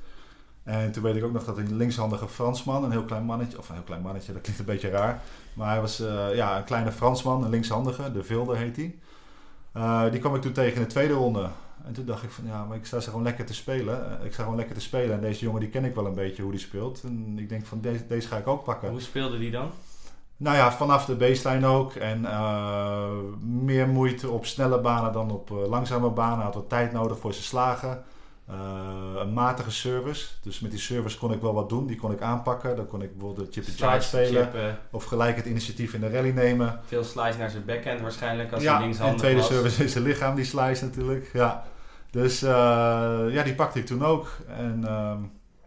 Speaker 3: En toen weet ik ook nog dat een linkshandige Fransman, een heel klein mannetje, of een heel klein mannetje, dat klinkt een beetje raar. Maar hij was uh, ja, een kleine Fransman, een linkshandige, de Vilder heet hij. Uh, die kwam ik toen tegen in de tweede ronde. En toen dacht ik van ja, maar ik sta ze gewoon lekker te spelen. Ik sta gewoon lekker te spelen. En deze jongen die ken ik wel een beetje hoe die speelt. En ik denk van deze, deze ga ik ook pakken.
Speaker 1: Hoe speelde die dan?
Speaker 3: Nou ja, vanaf de baseline ook. En uh, meer moeite op snelle banen dan op langzame banen. Hij had wat tijd nodig voor zijn slagen. Uh, een matige service. Dus met die service kon ik wel wat doen. Die kon ik aanpakken. Dan kon ik bijvoorbeeld de chip and charge spelen. Of gelijk het initiatief in de rally nemen.
Speaker 1: Veel slice naar zijn backhand waarschijnlijk als
Speaker 3: ja,
Speaker 1: hij linkshandig
Speaker 3: en tweede
Speaker 1: was.
Speaker 3: service is zijn lichaam, die slice natuurlijk. Ja. Dus uh, ja, die pakte ik toen ook. En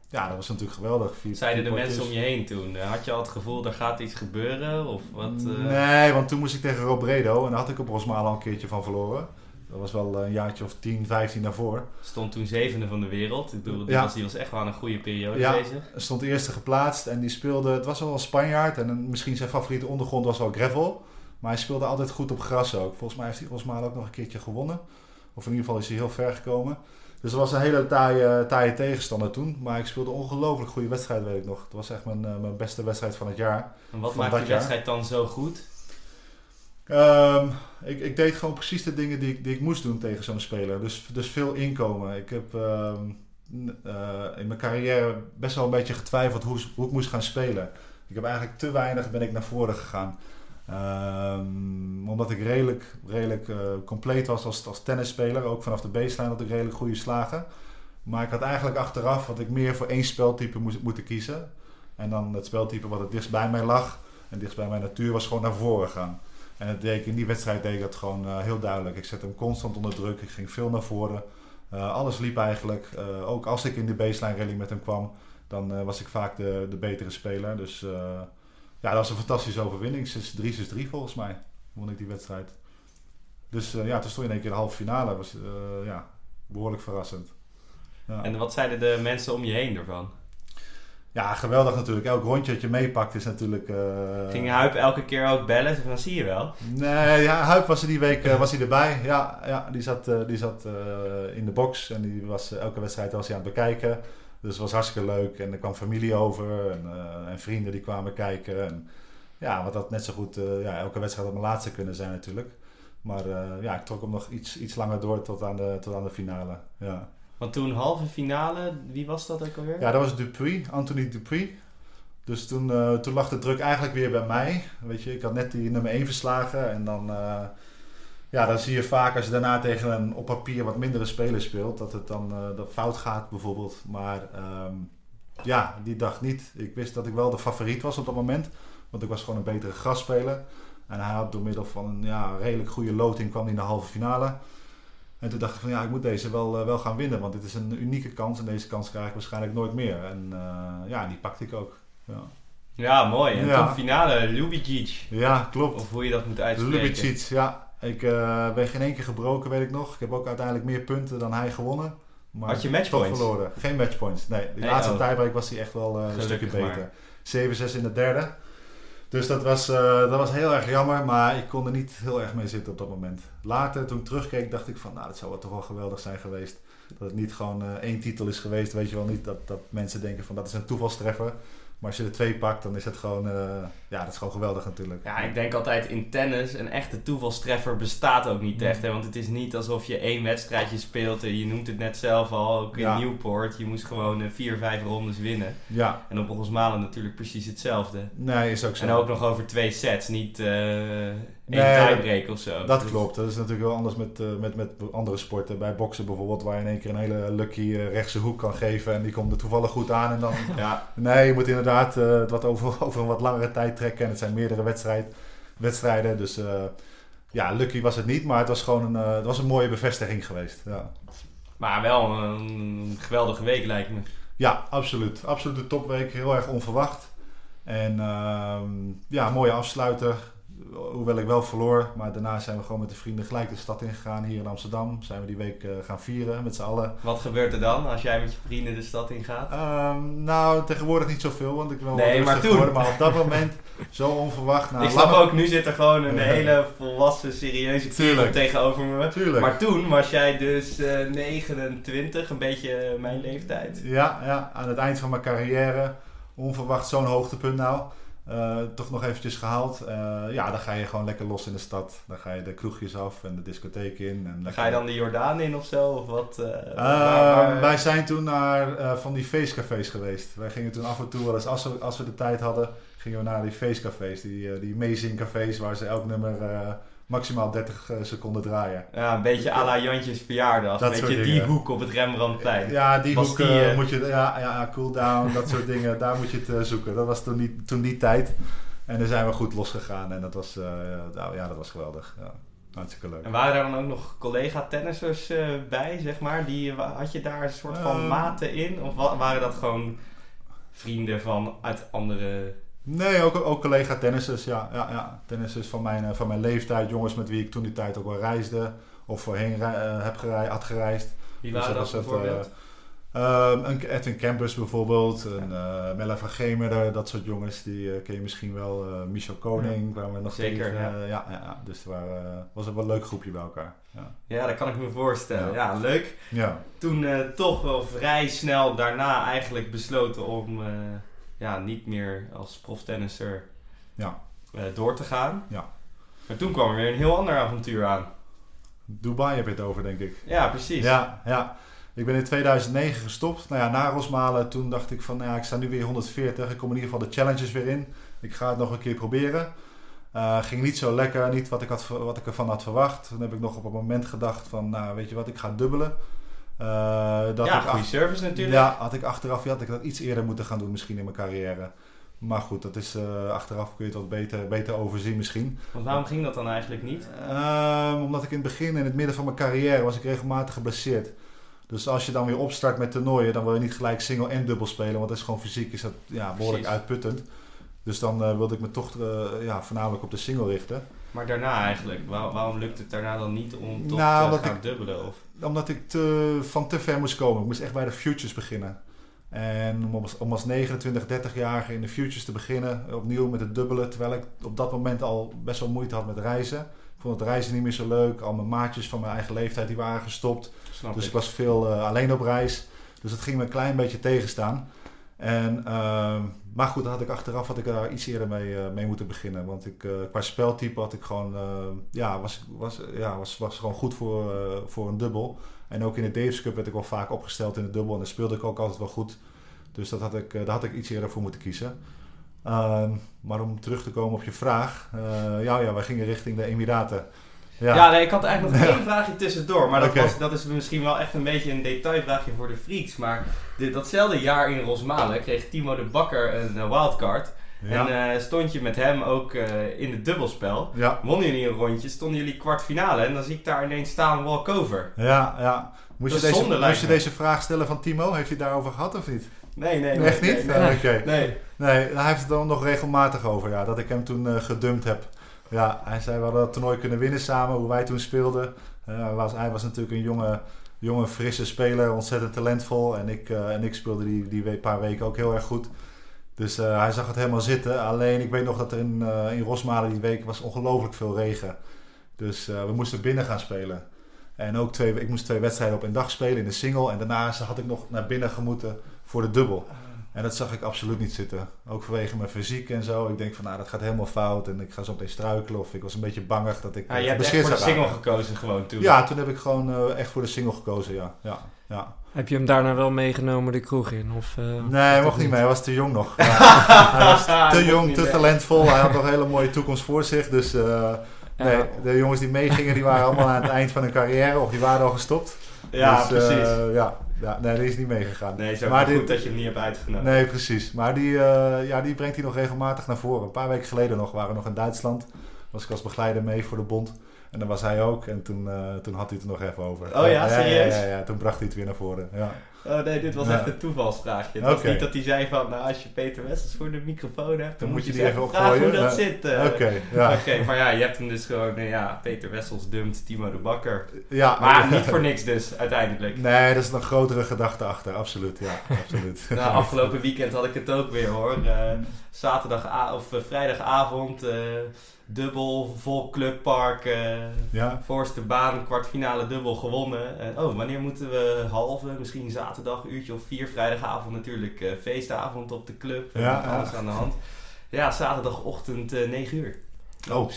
Speaker 3: ja, dat was natuurlijk geweldig.
Speaker 1: Vier, Zeiden de mensen om je heen toen? Had je al het gevoel, er gaat iets gebeuren? Of wat, uh...
Speaker 3: Nee, want toen moest ik tegen Robredo. En daar had ik op Rosmalen al een keertje van verloren. Dat was wel een jaartje of 10, 15 daarvoor.
Speaker 1: Stond toen zevende van de wereld. Ik bedoel, die,
Speaker 3: Ja.
Speaker 1: was, die was echt wel een goede periode
Speaker 3: Ja.
Speaker 1: bezig.
Speaker 3: Stond eerste geplaatst en die speelde... Het was wel een Spanjaard en misschien zijn favoriete ondergrond was wel gravel. Maar hij speelde altijd goed op gras ook. Volgens mij heeft hij Rosmalen ook nog een keertje gewonnen. Of in ieder geval is hij heel ver gekomen. Dus dat was een hele taaie, taaie tegenstander toen. Maar ik speelde ongelooflijk goede wedstrijd, weet ik nog. Het was echt mijn, eh, mijn beste wedstrijd van het jaar.
Speaker 1: En wat maakt die
Speaker 3: jaar?
Speaker 1: wedstrijd dan zo goed?
Speaker 3: Ehm, ik, ik deed gewoon precies de dingen die ik, die ik moest doen tegen zo'n speler. Dus, dus veel inkomen. Ik heb ehm, eh, in mijn carrière best wel een beetje getwijfeld hoe, hoe ik moest gaan spelen. Ik heb eigenlijk te weinig ben ik naar voren gegaan. Ehm, omdat ik redelijk, redelijk eh, compleet was als, als tennisspeler. Ook vanaf de baseline had ik redelijk goede slagen. Maar ik had eigenlijk achteraf wat ik meer voor één speltype moest moeten kiezen. En dan het speltype wat het dichtst bij mij lag. En dichtst bij mijn natuur was gewoon naar voren gaan. En dat deed ik, in die wedstrijd deed ik dat gewoon eh, heel duidelijk. Ik zette hem constant onder druk. Ik ging veel naar voren. Eh, alles liep eigenlijk. Eh, ook als ik in de baseline rally met hem kwam, dan was ik vaak de, de betere speler. Dus ja, dat was een fantastische overwinning. 6-3, 6-3 volgens mij won ik die wedstrijd. Dus ja, toen stond je in één keer de halve finale. Was ja, behoorlijk verrassend. Ja.
Speaker 1: En wat zeiden de mensen om je heen ervan?
Speaker 3: Ja, geweldig natuurlijk. Elk rondje dat je meepakt is natuurlijk... eh,
Speaker 1: Ging Huip elke keer ook bellen? Van, zie je wel.
Speaker 3: Nee, ja, Huip was er die week eh, was hij erbij. Ja, ja die zat, eh, die zat in de box en die was, elke wedstrijd was hij aan het bekijken. Dus het was hartstikke leuk. En er kwam familie over en, en vrienden die kwamen kijken. En, ja, wat dat net zo goed, ja, elke wedstrijd had mijn laatste kunnen zijn natuurlijk. Maar ja, ik trok hem nog iets, iets langer door tot aan de, tot aan de finale. Ja.
Speaker 1: Want toen halve finale, wie was dat ook alweer?
Speaker 3: Ja, dat was Dupuy, Anthony Dupuy. Dus toen, eh, toen lag de druk eigenlijk weer bij mij. Weet je, ik had net die nummer 1 verslagen. En dan, eh, ja, dan zie je vaak als je daarna tegen een op papier wat mindere speler speelt, dat het dan eh, dat fout gaat bijvoorbeeld. Maar ehm, ja, die dag niet. Ik wist dat ik wel de favoriet was op dat moment. Want ik was gewoon een betere grasspeler. En hij had door middel van een ja, redelijk goede loting kwam hij in de halve finale. En toen dacht ik van ja, ik moet deze wel, eh, wel gaan winnen. Want dit is een unieke kans. En deze kans krijg ik waarschijnlijk nooit meer. En eh, ja, die pakte ik ook. Ja,
Speaker 1: Ja, mooi. En
Speaker 3: Ja.
Speaker 1: finale, Lubicic.
Speaker 3: ja klopt.
Speaker 1: Of hoe je dat moet uitspreken.
Speaker 3: Lubicic, ja. Ik eh, ben geen één keer gebroken, weet ik nog. Ik heb ook uiteindelijk meer punten dan hij gewonnen. Maar
Speaker 1: Had je
Speaker 3: toch
Speaker 1: matchpoints?
Speaker 3: verloren. Geen matchpoints, nee. De
Speaker 1: Nee,
Speaker 3: laatste
Speaker 1: oh.
Speaker 3: tiebreak was hij echt wel een stukje beter. 7-6 in de derde. Dus dat was, eh, dat was heel erg jammer, maar ik kon er niet heel erg mee zitten op dat moment. Later, toen ik terugkeek, dacht ik van, nou, dat zou wel toch wel geweldig zijn geweest. Dat het niet gewoon eh, één titel is geweest, weet je wel niet. Dat, dat mensen denken van, dat is een toevalstreffer. Maar als je er twee pakt, dan is het gewoon, eh, ja, dat is gewoon geweldig natuurlijk.
Speaker 1: Ja, ik denk altijd in tennis, een echte toevalstreffer bestaat ook niet echt. Hè? Want het is niet alsof je één wedstrijdje speelt. en Je noemt het net zelf al, ook in
Speaker 3: Ja.
Speaker 1: Newport. Je moest gewoon eh, vier, vijf rondes winnen.
Speaker 3: Ja,
Speaker 1: En op Rosmalen natuurlijk precies hetzelfde.
Speaker 3: nee, is ook zo.
Speaker 1: En ook nog over twee sets, niet eh
Speaker 3: Nee,
Speaker 1: tiebreak of zo.
Speaker 3: Dat
Speaker 1: Dus-
Speaker 3: klopt. Dat is natuurlijk wel anders met, eh, met, met andere sporten. Bij boksen bijvoorbeeld, waar je in één keer een hele lucky eh, rechtse hoek kan geven. En die komt er toevallig goed aan. En dan, [LAUGHS]
Speaker 1: Ja,
Speaker 3: nee, je moet inderdaad eh, het wat over, [LAUGHS] over een wat langere tijd trekken. En het zijn meerdere wedstrijd, wedstrijden. Dus ja, lucky was het niet. Maar het was gewoon een, het was een mooie bevestiging geweest. Ja.
Speaker 1: maar wel een geweldige week lijkt me.
Speaker 3: Ja, absoluut. Absoluut de topweek. Heel erg onverwacht. En ehm, ja, mooie afsluiter. Hoewel ik wel verloor. Maar daarna zijn we gewoon met de vrienden gelijk de stad ingegaan hier in Amsterdam. Zijn we die week eh, gaan vieren met z'n allen.
Speaker 1: Wat gebeurt er dan als jij met je vrienden de stad ingaat?
Speaker 3: Ehm, nou, tegenwoordig niet zoveel, want ik wel
Speaker 1: Nee,
Speaker 3: rustig
Speaker 1: maar toen.
Speaker 3: geworden. Maar op dat moment, [LAUGHS] zo onverwacht. Nou,
Speaker 1: ik snap ook, nu zit er gewoon een hele volwassen, serieuze kerel tegenover me.
Speaker 3: Tuurlijk.
Speaker 1: Maar toen was jij dus eh, 29, een beetje eh, mijn leeftijd.
Speaker 3: Ja, ja, aan het eind van mijn carrière. Onverwacht zo'n hoogtepunt nou. Eh, toch nog eventjes gehaald. Eh, ja, dan ga je gewoon lekker los in de stad. Dan ga je de kroegjes af en de discotheek in. En lekker-
Speaker 1: Ga je dan de Jordaan in of zo? Of wat? eh, waar-
Speaker 3: Wij zijn toen naar van die feestcafés geweest. Wij gingen toen af en toe wel eens, als we, als we de tijd hadden, gingen we naar die feestcafés. Die, die amazing cafés waar ze elk nummer maximaal 30 eh, seconden draaien.
Speaker 1: Ja, een beetje à la Jantjes verjaardag.
Speaker 3: Dat
Speaker 1: Een beetje die hoek op het Rembrandtplein.
Speaker 3: Ja, die hoek eh, moet je, ja, ja, cool down, dat soort [LAUGHS] dingen, daar moet je het eh, zoeken. Dat was toen die, toen die tijd. En dan zijn we goed losgegaan en dat was, nou, ja, dat was geweldig. Ja, hartstikke leuk.
Speaker 1: En waren er dan ook nog collega-tennissers bij, zeg maar? Die, had je daar een soort van
Speaker 3: Ehm.
Speaker 1: maten in? Of wa- waren dat gewoon vrienden van uit andere...
Speaker 3: Nee, ook, ook collega tennissers, ja. ja, ja. Tennissers van mijn, eh, van mijn leeftijd, jongens met wie ik toen die tijd ook wel reisde. Of voorheen eh, heb gerei, had gereisd.
Speaker 1: Wie
Speaker 3: Dus
Speaker 1: waren dat
Speaker 3: was het,
Speaker 1: bijvoorbeeld?
Speaker 3: eh, ehm, een Edwin Campus bijvoorbeeld, een Mella van Gemeren, dat soort jongens. Die ken je misschien wel. Michel Koning, waar we nog
Speaker 1: Zeker,
Speaker 3: tegen,
Speaker 1: ja.
Speaker 3: ja, ja. Dus waren, eh, was een wel leuk groepje bij elkaar. Ja.
Speaker 1: Ja, dat kan ik me voorstellen. Ja,
Speaker 3: Ja.
Speaker 1: leuk.
Speaker 3: ja.
Speaker 1: Toen toch wel vrij snel daarna eigenlijk besloten om ja, niet meer als proftennisser
Speaker 3: Ja.
Speaker 1: eh, door te gaan.
Speaker 3: Ja.
Speaker 1: Maar toen kwam er weer een heel ander avontuur aan.
Speaker 3: Dubai heb je het over, denk ik.
Speaker 1: Ja, precies.
Speaker 3: Ja, ja. Ik ben in 2009 gestopt. Nou ja, na Rosmalen toen dacht ik van, nou ja, ik sta nu weer 140. Ik kom in ieder geval de challenges weer in. Ik ga het nog een keer proberen. Eh, ging niet zo lekker, niet wat ik, had, wat ik ervan had verwacht. Toen heb ik nog op een moment gedacht van, nou weet je wat, ik ga dubbelen. Eh, dat
Speaker 1: ja, goede service natuurlijk.
Speaker 3: ja, had ik achteraf, had ik dat iets eerder moeten gaan doen misschien in mijn carrière. Maar goed, dat is eh, achteraf kun je het wat beter, beter overzien misschien.
Speaker 1: Want waarom ging dat dan eigenlijk niet?
Speaker 3: Ehm, omdat ik in het begin, in het midden van mijn carrière, was ik regelmatig geblesseerd. Dus als je dan weer opstart met toernooien, dan wil je niet gelijk single en dubbel spelen. Want dat is gewoon fysiek is dat, ja, behoorlijk
Speaker 1: Precies.
Speaker 3: uitputtend. Dus dan eh, wilde ik me toch ja, voornamelijk op de single richten.
Speaker 1: Maar daarna eigenlijk, waar- waarom lukt het daarna dan niet om toch
Speaker 3: Nou,
Speaker 1: te gaan
Speaker 3: ik-
Speaker 1: dubbelen? Of?
Speaker 3: Omdat ik te, van te ver moest komen. Ik moest echt bij de futures beginnen. En om als, om als 29, 30-jarige in de futures te beginnen, opnieuw met het dubbelen. Terwijl ik op dat moment al best wel moeite had met reizen. Ik vond het reizen niet meer zo leuk. Al mijn maatjes van mijn eigen leeftijd die waren gestopt.
Speaker 1: Snap
Speaker 3: Dus
Speaker 1: ik.
Speaker 3: ik was veel eh, alleen op reis. Dus dat ging me een klein beetje tegenstaan. En, ehm, maar goed, had ik achteraf had ik daar iets eerder mee, eh, mee moeten beginnen. Want ik, eh, qua speltype had ik gewoon, eh, ja, was, was, ja, was, was gewoon goed voor, eh, voor een dubbel. En ook in de Davis Cup werd ik wel vaak opgesteld in de dubbel. En daar speelde ik ook altijd wel goed. Dus dat had ik, daar had ik iets eerder voor moeten kiezen. Ehm, maar om terug te komen op je vraag. ja, ja, wij gingen richting de Emiraten.
Speaker 1: Ja, nee, ik had eigenlijk nog [LAUGHS] één vraagje tussendoor. Maar dat, was, dat is misschien wel echt een beetje een detailvraagje voor de freaks. Maar datzelfde jaar in Rosmalen kreeg Timo de Bakker een eh, wildcard.
Speaker 3: ja,
Speaker 1: En eh, stond je met hem ook eh, in het dubbelspel.
Speaker 3: ja.
Speaker 1: Wonnen jullie een rondje, stonden jullie kwartfinale. En dan zie ik daar ineens staan walkover.
Speaker 3: Ja, ja. Moest je, deze,
Speaker 1: zonde,
Speaker 3: moest je deze vraag stellen van Timo? Heeft hij daarover gehad of niet?
Speaker 1: Nee, nee, nee.
Speaker 3: Echt niet?
Speaker 1: Nee, nee.
Speaker 3: Oké.
Speaker 1: Nee.
Speaker 3: Nee, hij heeft het dan nog regelmatig over, ja. Dat ik hem toen gedumpt heb. Ja, hij zei we hadden dat toernooi kunnen winnen samen, hoe wij toen speelden. Eh, hij, was, hij was natuurlijk een jonge, jonge frisse speler, ontzettend talentvol. En ik, eh, en ik speelde die, die paar weken ook heel erg goed. Dus eh, hij zag het helemaal zitten. Alleen ik weet nog dat er in, in Rosmalen die week was ongelooflijk veel regen. Dus we moesten binnen gaan spelen. En ook twee, ik moest twee wedstrijden op een dag spelen in de single. En daarna had ik nog naar binnen gemoeten voor de dubbel. En dat zag ik absoluut niet zitten. Ook vanwege mijn fysiek en zo. Ik denk van nou, dat gaat helemaal fout. En ik ga zo meteen struikelen. Of ik was een beetje bangig dat ik
Speaker 1: Ja, je hebt echt voor de single gekozen gewoon toen.
Speaker 3: Ja, toen heb ik gewoon eh, echt voor de single gekozen, ja. ja, ja.
Speaker 2: Heb je hem daarna wel meegenomen de kroeg in? Of, eh,
Speaker 3: Nee, hij mocht niet mee. Hij was te jong nog. [LAUGHS] Hij was [LAUGHS] te jong, te talentvol. Hij had nog een [LAUGHS] hele mooie toekomst voor zich. Dus eh, nee, de jongens die meegingen, die waren allemaal aan het eind van hun carrière. Of die waren al gestopt.
Speaker 1: Ja,
Speaker 3: Dus, eh,
Speaker 1: precies.
Speaker 3: ja, ja, nee, die is niet meegegaan.
Speaker 1: Nee, het is ook
Speaker 3: maar
Speaker 1: goed dat je hem niet hebt uitgenodigd.
Speaker 3: Nee, precies. Maar die, eh, ja, die brengt hij nog regelmatig naar voren. Een paar weken geleden nog waren we nog in Duitsland. Was ik als begeleider mee voor de bond. En dan was hij ook. En toen, eh, toen had hij het er nog even over.
Speaker 1: Oh ja, serieus?
Speaker 3: Ja, ja, ja, toen bracht hij het weer naar voren. Ja.
Speaker 1: Oh nee, dit was
Speaker 3: Ja.
Speaker 1: echt een toevalsvraagje. Het was niet dat hij zei van, nou als je Peter Wessels voor de microfoon hebt, dan,
Speaker 3: Dan
Speaker 1: moet je
Speaker 3: die even
Speaker 1: vragen hoe
Speaker 3: opgooien.
Speaker 1: dat
Speaker 3: Ja.
Speaker 1: zit. eh.
Speaker 3: Oké, ja. [LAUGHS]
Speaker 1: Maar ja, je hebt hem dus gewoon, eh, ja, Peter Wessels dumpt Timo de Bakker.
Speaker 3: ja.
Speaker 1: Maar niet voor niks dus, uiteindelijk.
Speaker 3: Nee, dat is een grotere gedachte achter, absoluut. Ja, absoluut. [LAUGHS]
Speaker 1: Nou, afgelopen weekend had ik het ook weer hoor. Eh, zaterdag of vrijdagavond, dubbel, vol clubpark,
Speaker 3: Ja,
Speaker 1: voorste baan, kwartfinale dubbel gewonnen. En, oh, wanneer moeten we halve? Misschien zaterdag, uurtje of vier. Vrijdagavond natuurlijk eh, feestavond op de club.
Speaker 3: Ja,
Speaker 1: en alles
Speaker 3: ja.
Speaker 1: aan de hand. Ja, zaterdagochtend eh 9 uur.
Speaker 3: Oh.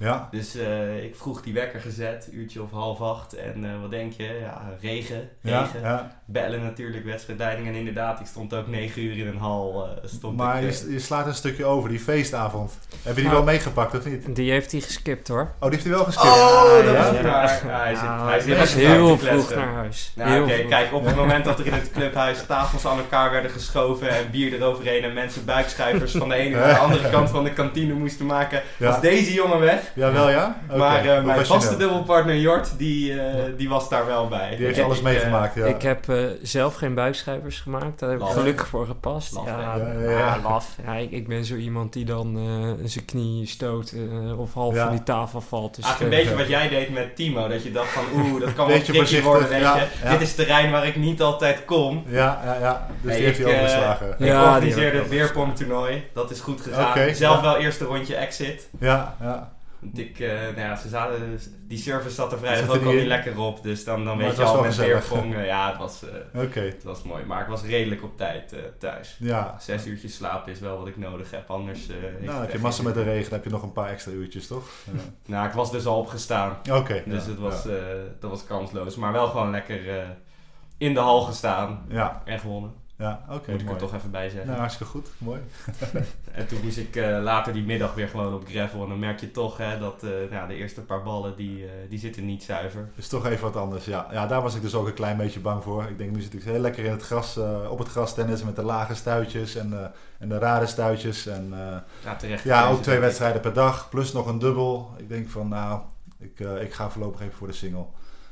Speaker 3: Ja.
Speaker 1: Dus eh, ik vroeg die wekker gezet, uurtje of half acht. En eh, wat denk je? Ja, regen.
Speaker 3: Ja,
Speaker 1: regen.
Speaker 3: ja.
Speaker 1: Bellen natuurlijk, wedstrijdleiding. En inderdaad, ik stond ook 9 uur in een hal. eh, stond
Speaker 3: Maar
Speaker 1: ik,
Speaker 3: je, je slaat een stukje over, die feestavond. Heb je die
Speaker 2: Nou.
Speaker 3: wel meegepakt of niet?
Speaker 2: Die heeft hij geskipt hoor.
Speaker 3: Oh, die heeft hij wel geskipt.
Speaker 1: Oh, dat
Speaker 3: ja?
Speaker 1: is niet waar. Ja, hij zit,
Speaker 2: Nou,
Speaker 1: hij zit
Speaker 2: hij was heel vroeg naar huis.
Speaker 1: Nou,
Speaker 2: Heel
Speaker 1: oké, kijk, op het moment dat er in het clubhuis tafels aan elkaar werden geschoven en bier eroverheen en mensen buikschuivers van de ene naar de andere kant van de kantine moesten maken,
Speaker 3: Ja.
Speaker 1: was deze jongen weg.
Speaker 3: Ja, wel [LAUGHS] ja?
Speaker 1: Maar eh, mijn vaste dubbelpartner Jort, die, eh, die was daar wel bij.
Speaker 3: Die heeft
Speaker 1: Ik-
Speaker 3: alles
Speaker 1: ik,
Speaker 3: meegemaakt, ja.
Speaker 2: Ik heb eh, zelf geen buikschrijvers gemaakt. Daar heb ik
Speaker 1: Laf.
Speaker 2: gelukkig voor gepast.
Speaker 1: Laf,
Speaker 2: ja?
Speaker 3: Ja,
Speaker 2: ja,
Speaker 3: ja, ja.
Speaker 2: laf. Ja, ik, ik ben zo iemand die dan eh, zijn knie stoot eh, of half
Speaker 3: Ja.
Speaker 2: van die tafel valt. Dus,
Speaker 1: Eigenlijk
Speaker 2: eh,
Speaker 1: een beetje wat jij deed met Timo. Dat je dacht van, oeh, dat kan wel
Speaker 3: Beetje
Speaker 1: tricky worden, weet
Speaker 3: ja,
Speaker 1: je.
Speaker 3: ja.
Speaker 1: Dit is terrein waar ik niet altijd kom.
Speaker 3: Ja, ja, ja. Dus
Speaker 1: Nee,
Speaker 3: die heeft
Speaker 1: ik,
Speaker 3: hij
Speaker 1: eh,
Speaker 3: overgeslagen.
Speaker 1: Ik organiseerde het weerpongtoernooi. Dat is goed gegaan. Zelf wel eerste rondje exit.
Speaker 3: Ja, ja.
Speaker 1: Ik, eh, nou ja, ze zaten, die service zat er vrijdag ook al
Speaker 3: niet
Speaker 1: lekker op. Dus dan, dan
Speaker 3: Maar
Speaker 1: weet je al met eh, ja, het was, [LAUGHS]
Speaker 3: Oké.
Speaker 1: het was mooi. Maar ik was redelijk op tijd eh, thuis.
Speaker 3: Ja.
Speaker 1: Zes uurtjes slapen is wel wat ik nodig heb. Anders
Speaker 3: Nou, heb je massa met de regen, dan heb je nog een paar extra uurtjes, toch? Ja.
Speaker 1: Nou, ik was dus al opgestaan.
Speaker 3: Oké.
Speaker 1: Dus
Speaker 3: ja,
Speaker 1: het was, dat was kansloos. Maar wel gewoon lekker in de hal gestaan.
Speaker 3: ja,
Speaker 1: En gewonnen.
Speaker 3: Ja oké,
Speaker 1: Moet ik
Speaker 3: mooi.
Speaker 1: er toch even bij zeggen.
Speaker 3: Nou, hartstikke goed. Mooi. [LAUGHS]
Speaker 1: En toen moest ik eh, later die middag weer gewoon op gravel. En dan merk je toch hè, dat eh, nou, de eerste paar ballen, die, eh, die zitten niet zuiver.
Speaker 3: Is toch even wat anders, ja. Ja, daar was ik dus ook een klein beetje bang voor. Ik denk, nu zit ik heel lekker in het gras, op het gras tennis met de lage stuitjes en, en de rare stuitjes. En
Speaker 1: Ja, terecht.
Speaker 3: ja, ook twee
Speaker 1: ik.
Speaker 3: wedstrijden per dag, plus nog een dubbel. Ik denk van, nou, ik, ik ga voorlopig even voor de single.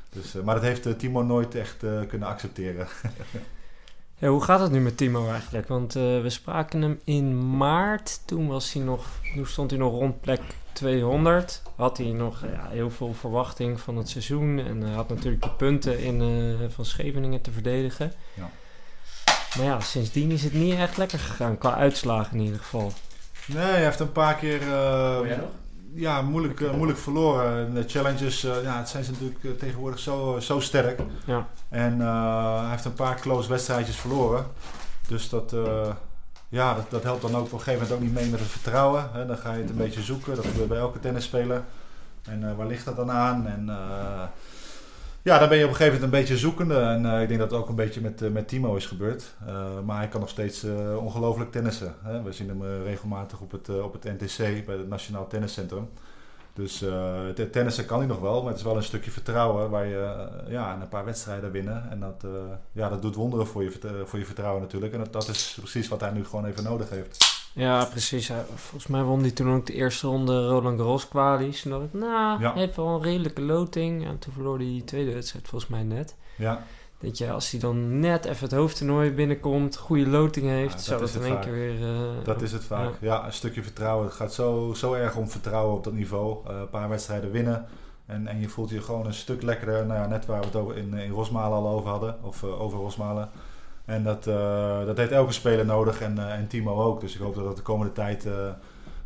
Speaker 3: Dus, maar dat heeft Timo nooit echt kunnen accepteren. [LAUGHS]
Speaker 2: Ja, hoe gaat het nu met Timo eigenlijk? Want eh, we spraken hem in maart. Toen, was hij nog, toen stond hij nog rond plek 200. Had hij nog ja, heel veel verwachting van het seizoen. En hij had natuurlijk de punten in, eh, van Scheveningen te verdedigen.
Speaker 3: Ja.
Speaker 2: Maar ja, sindsdien is het niet echt lekker gegaan. Qua uitslagen in ieder geval.
Speaker 3: Nee, hij heeft een paar keer eh,
Speaker 1: nog?
Speaker 3: Ja, moeilijk, eh, moeilijk verloren. En de challenges, eh, ja, het zijn ze natuurlijk eh, tegenwoordig zo, zo sterk.
Speaker 2: Ja.
Speaker 3: En hij heeft een paar close wedstrijdjes verloren. Dus dat, ja, dat, dat helpt dan ook op een gegeven moment ook niet mee met het vertrouwen. Hè. Dan ga je het een beetje zoeken. Dat gebeurt bij elke tennisspeler. En waar ligt dat dan aan? En ja, dan ben je op een gegeven moment een beetje zoekende. En eh, ik denk dat het ook een beetje met, eh, met Timo is gebeurd. Eh, maar hij kan nog steeds ongelooflijk tennissen. Hè. We zien hem regelmatig op het, op het NTC, bij het Nationaal Tenniscentrum. Dus het tennissen kan hij nog wel, maar het is wel een stukje vertrouwen waar je ja, een paar wedstrijden winnen. En dat, ja, dat doet wonderen voor je, voor je vertrouwen natuurlijk. En dat, dat is precies wat hij nu gewoon even nodig heeft.
Speaker 2: Ja, precies. Volgens mij won hij toen ook de eerste ronde Roland Garros kwalies. Toen dacht ik, nou,
Speaker 3: Ja.
Speaker 2: hij heeft wel een redelijke loting. En toen verloor hij die tweede wedstrijd volgens mij net.
Speaker 3: Ja,
Speaker 2: Weet je, als hij dan net even het hoofdtoernooi binnenkomt, goede loting heeft,
Speaker 3: Ja, dat
Speaker 2: zou dat in één
Speaker 3: vaak.
Speaker 2: keer weer... eh,
Speaker 3: dat is het vaak. Ja, een stukje vertrouwen. Het gaat zo, zo erg om vertrouwen op dat niveau. Eh, een paar wedstrijden winnen. En, en je voelt je gewoon een stuk lekkerder. Nou ja, net waar we het over in, in Rosmalen al over hadden. Of eh, over Rosmalen. En dat, eh, dat heeft elke speler nodig. En, eh, en Timo ook. Dus ik hoop dat dat de komende tijd... eh,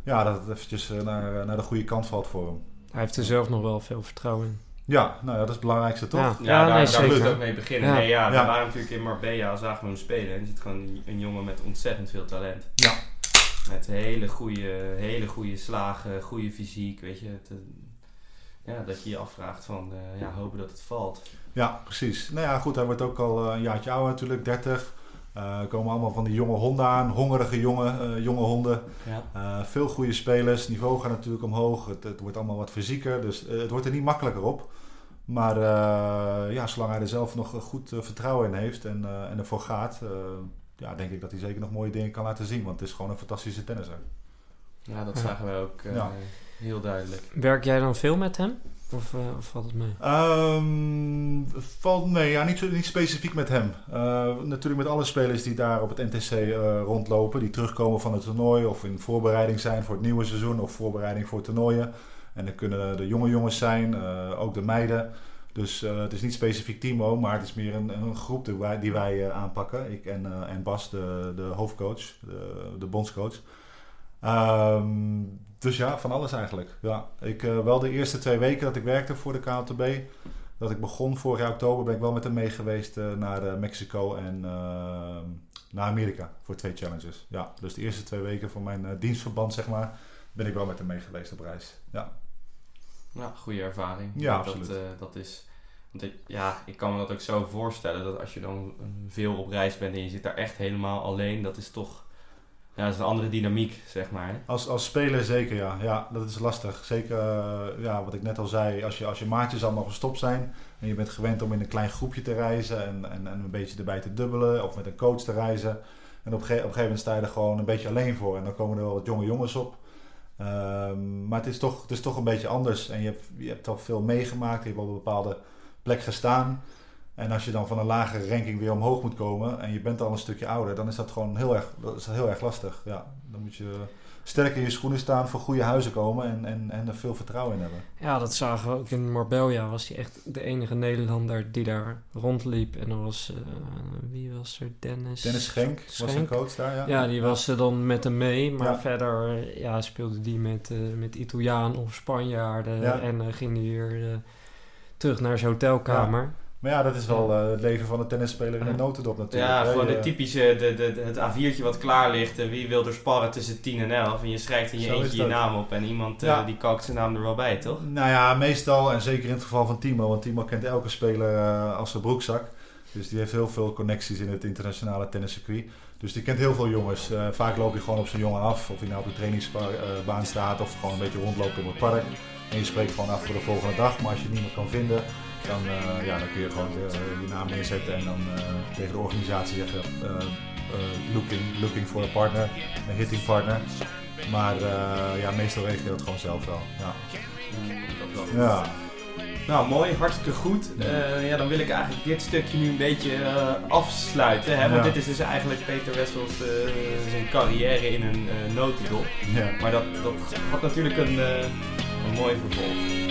Speaker 3: ja, dat het eventjes naar, naar de goede kant valt voor hem.
Speaker 2: Hij heeft er zelf nog wel veel vertrouwen in.
Speaker 3: Ja, nou ja, dat is het belangrijkste toch?
Speaker 2: Ja,
Speaker 1: Ja,
Speaker 2: ja,
Speaker 1: daar,
Speaker 2: nee,
Speaker 1: daar moet het ook mee beginnen.
Speaker 2: Ja.
Speaker 1: Nee, ja,
Speaker 3: Ja.
Speaker 1: we waren natuurlijk in Marbella, zagen we hem spelen. En er zit gewoon een, jongen met ontzettend veel talent.
Speaker 3: Ja.
Speaker 1: Met hele goede, hele goede slagen, goede fysiek, weet je. Het, ja, dat je je afvraagt van, eh, ja, hopen dat het valt.
Speaker 3: Ja, precies. Nou ja, goed, hij wordt ook al eh, een jaartje ouder natuurlijk, 30. Eh, er komen allemaal van die jonge honden aan, hongerige jonge, eh, jonge honden.
Speaker 1: Ja.
Speaker 3: Eh, veel goede spelers, niveau gaat natuurlijk omhoog. Het, het wordt allemaal wat fysieker, dus eh, het wordt er niet makkelijker op. Maar eh, ja, zolang hij er zelf nog goed eh, vertrouwen in heeft en, eh, en ervoor gaat, eh, ja, denk ik dat hij zeker nog mooie dingen kan laten zien. Want het is gewoon een fantastische tennisser.
Speaker 1: Ja, dat
Speaker 2: Ja.
Speaker 1: zagen we ook. eh,
Speaker 3: Ja.
Speaker 1: Heel duidelijk.
Speaker 2: Werk jij dan veel met hem? Of, uh, of valt het mee?
Speaker 3: Um, valt mee, ja, niet, niet specifiek met hem. Uh, natuurlijk met alle spelers die daar op het NTC uh, rondlopen, die terugkomen van het toernooi of in voorbereiding zijn voor het nieuwe seizoen of voorbereiding voor toernooien. En dat kunnen de jonge jongens zijn, ook de meiden. Dus het is niet specifiek Timo, maar het is meer een, een groep die wij, die wij aanpakken. Ik en, en Bas, de, de hoofdcoach, de, de bondscoach. Um, dus ja, van alles eigenlijk. Ja, ik, uh, wel de eerste twee weken dat ik werkte voor de KLTB, dat ik begon vorig jaar oktober, ben ik wel met hem mee geweest uh, naar uh, Mexico en naar Amerika voor twee challenges. Ja, dus de eerste twee weken van mijn dienstverband, zeg maar, ben ik wel met hem mee geweest op reis. Ja,
Speaker 1: ja goede ervaring.
Speaker 3: Ja, absoluut.
Speaker 1: Dat, dat is, want ik, ja, ik kan me dat ook zo voorstellen dat als je dan veel op reis bent en je zit daar echt helemaal alleen, dat is toch ja, dat is een andere dynamiek, zeg maar.
Speaker 3: Als, als speler zeker, ja. Ja, dat is lastig. Zeker, uh, ja, wat ik net al zei, als je, als je maatjes allemaal gestopt zijn en je bent gewend om in een klein groepje te reizen en, en, en een beetje erbij te dubbelen of met een coach te reizen. En op, op een gegeven moment sta je er gewoon een beetje alleen voor en dan komen er wel wat jonge jongens op. Um, maar het is, toch, het is toch een beetje anders en je hebt, je hebt al veel meegemaakt, je hebt op een bepaalde plek gestaan. En als je dan van een lagere ranking weer omhoog moet komen en je bent al een stukje ouder, dan is dat gewoon heel erg, dat is heel erg lastig. Ja, dan moet je sterk in je schoenen staan, voor goede huizen komen en, en, en er veel vertrouwen in hebben.
Speaker 2: Ja, dat zagen we ook in Marbella. Was hij echt de enige Nederlander die daar rondliep. En dan was, uh, wie was er? Dennis...
Speaker 3: Dennis Schenk, Schenk. was een coach daar, ja.
Speaker 2: Ja, die was er dan met hem mee. Maar ja. verder ja, speelde die met, uh, met Italiaan of Spanjaarden. Ja. En uh, ging hij weer terug naar zijn hotelkamer.
Speaker 3: Maar ja, dat is wel uh, het leven van een tennisspeler in een notendop natuurlijk.
Speaker 1: Ja, gewoon de typische, de, de, het A4'tje wat klaar ligt. Uh, wie wil er sparren tussen 10 en 11? En je schrijft in je Zo eentje je naam op en iemand uh, ja. die kalkt zijn naam er wel bij, toch?
Speaker 3: Nou ja, meestal en zeker in het geval van Timo. Want Timo kent elke speler als zijn broekzak. Dus die heeft heel veel connecties in het internationale tenniscircuit. Dus die kent heel veel jongens. vaak loop je gewoon op zijn jongen af. Of hij nou op de trainingsbaan staat of gewoon een beetje rondloopt in het park. En je spreekt gewoon af voor de volgende dag. Maar als je niemand kan vinden, dan, uh, ja, dan kun je gewoon uh, je naam neerzetten en dan uh, tegen de organisatie zeggen looking, looking for a partner, een hitting partner. Maar ja, meestal regel je dat gewoon zelf wel. Ja.
Speaker 1: ja. Nou, mooi, hartstikke goed. Ja, dan wil ik eigenlijk dit stukje nu een beetje afsluiten. Hè? Want ja. dit is dus eigenlijk Peter Wessels zijn carrière in een notendop.
Speaker 3: Ja.
Speaker 1: Maar dat, dat had natuurlijk een, een mooi vervolg.